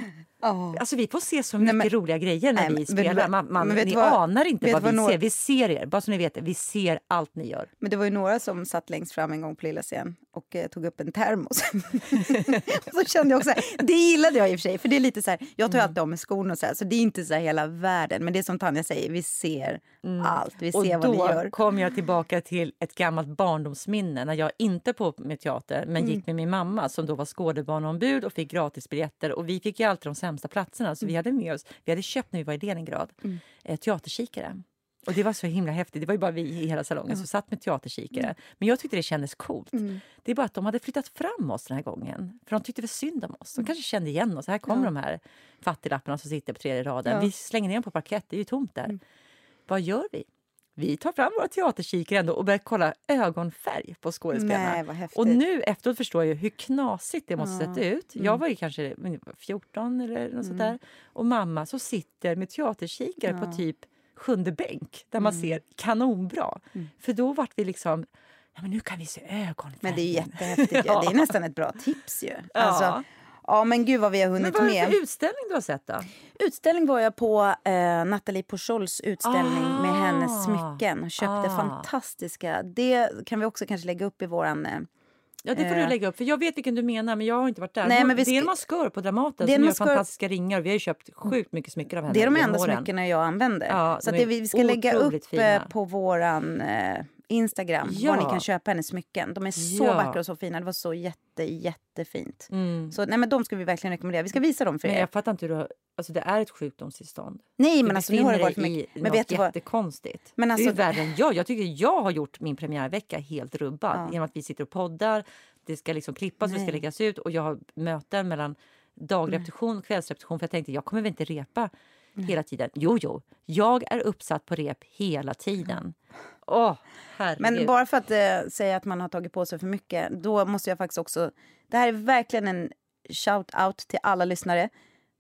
Ja. Alltså vi får se så Nej, mycket men- roliga grejer när Nej, men vi du spelar. Man, man, men ni vad- anar inte vad vad vi några- ser. Vi ser er, bara så ni vet. Vi ser allt ni gör. Men det var ju några som satt längst fram en gång på lilla scen och eh, tog upp en termos. så kände jag också, det gillade jag i och för sig, för det är lite så här, jag tar ju alltid av mig skorna och så här, så det är inte så här hela världen. Men det är som Tanja säger, vi ser allt, vi Mm. Och ser vad ni då gör. kom jag tillbaka till ett gammalt barndomsminne när jag inte på med teater men Mm. gick med min mamma som då var skådebaneombud och fick gratisbiljetter och vi fick ju alltid de sämsta platserna Mm. så vi hade med oss, vi hade köpt när vi var i Leningrad, eh, teaterkikare. Och det var så himla häftigt. Det var ju bara vi i hela salongen som satt med teaterkikare. Men jag tyckte det kändes coolt. Mm. Det är bara att de hade flyttat fram oss den här gången. För de tyckte väl synd om oss. De kanske kände igen oss. Här kommer de här fattiglapparna som sitter på tredje raden. Vi slänger ner dem på parkett, det är ju tomt där. Vad gör vi? Vi tar fram våra teaterkikare ändå och börjar kolla ögonfärg på skådespelarna. Nej, och nu efteråt förstår jag hur knasigt det måste Ja. sett ut. Mm. Jag var ju kanske 14 eller något sånt där. Och mamma så sitter med teaterkikare Ja. Mm. på typ sjunde bänk där man ser kanonbra. För då vart vi liksom, ja men nu kan vi se ögonfärgen. Men det är jättehäftigt. Ja. Det är nästan ett bra tips ju. Ja. Alltså, ja men gud vad vi har Men hunnit vad är det med. för utställning du har sett då? Utställning var jag på eh, Nathalie Pochols utställning med hennes smycken. Och köpte Ah. fantastiska. Det kan vi också kanske lägga upp i våran... Eh, Ja, det får Eh. du lägga upp. För Jag vet vilken du menar, men jag har inte varit där. Nej, men vi det är en maskör på Dramaten som gör fantastiska ringar. Vi har ju köpt sjukt mycket smycken av henne det är de enda åren. smyckena jag använder. Ja, så det, vi ska lägga upp fina. eh, på våran eh, Instagram Ja. var ni kan köpa hennes smycken. De är så Ja. vackra och så fina. Det var så jätte, jättefint. Mm. Så nej, men de ska vi verkligen rekommendera. Vi ska visa dem för Men er. jag fattar inte hur du har, alltså det är ett sjukdomstillstånd. Nej, Du men alltså nu har det varit mycket. i Men vet du vad? jättekonstigt. Men det är ju alltså- värre än jag. Jag tycker jag har gjort min premiärvecka helt rubbad Ja. genom att vi sitter och poddar. Det ska liksom klippas och det ska läggas ut och jag har möten mellan dagrepetition och kvällsrepetition för jag tänkte jag kommer väl inte repa hela tiden. Jo, jo, jag är uppsatt på rep hela tiden. Herregud. Men bara för att eh, säga att man har tagit på sig för mycket, då måste jag faktiskt också... Det här är verkligen en shout-out till alla lyssnare.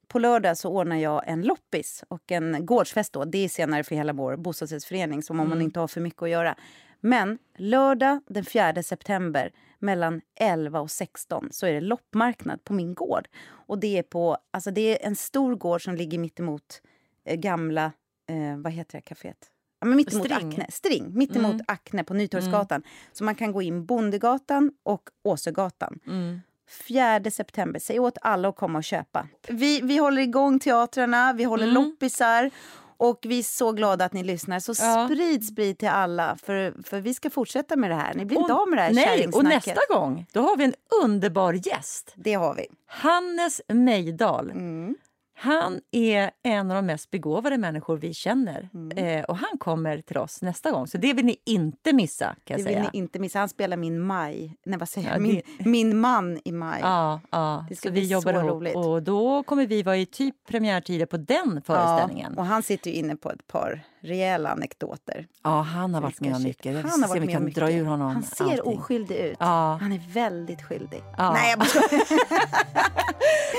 På lördag så ordnar jag en loppis och en gårdsfest. Då. Det är senare för hela vår bostadsrättsförening, som om man inte har för mycket att göra. Men lördag den 4 september mellan 11 och 16 så är det loppmarknad på min gård. Och det är, på, alltså det är en stor gård som ligger mittemot eh, gamla... Eh, vad heter det kaféet? Ja, men mittemot String. Acne. String. Mittemot Mm. Acne på Nytorgsgatan. Så man kan gå in Bondegatan och Åsögatan. Mm. 4 september. Säg åt alla att komma och köpa. Vi, vi håller igång teatrarna, vi håller Mm. loppisar. Och vi är så glada att ni lyssnar. Så Ja. sprid, sprid till alla. För, för vi ska fortsätta med det här. Ni blir inte Och- av med det här Nej, och nästa gång då har vi en underbar gäst. Det har vi. Hannes Mejdal. Mm. Han är en av de mest begåvade människor vi känner. Mm. Eh, och han kommer till oss nästa gång. Så det vill ni inte missa kan Det jag vill säga. ni inte missa. Han spelar min maj. Nej, vad säger Ja? Min, min man i maj. Ja, ja. Det ska så bli vi jobbar så ihop. roligt. Och då kommer vi vara i typ premiärtider på den föreställningen. Ja, och han sitter ju inne på ett par rejäla anekdoter. Ja, han har varit med om mycket. Han har varit med kan dra ur honom Han ser allting. oskyldig ut. Ja. Han är väldigt skyldig. Ja. Nej, jag bara.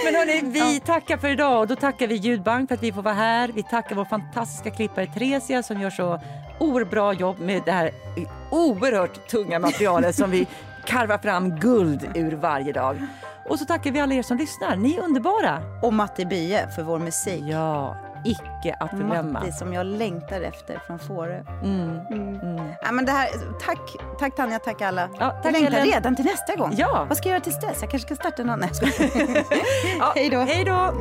Men hörni, vi tackar för idag och då tackar vi Ljudbank för att vi får vara här. Vi tackar vår fantastiska klippare Theresia som gör så oerhört bra jobb med det här oerhört tunga materialet som vi karvar fram guld ur varje dag. Och så tackar vi alla er som lyssnar. Ni är underbara. Och Matti Bye för vår musik. Ja, icke att förglömma. Matti som jag längtar efter från Fårö. Mm. Mm. Ja, men det här, tack, tack Tanja, tack alla. Ja, tack, jag längtar Ellen. redan till nästa gång. Ja. Vad ska jag göra tills dess? Jag kanske ska starta någon. Nej, jag skojar. Ja, Hej då. Hej då.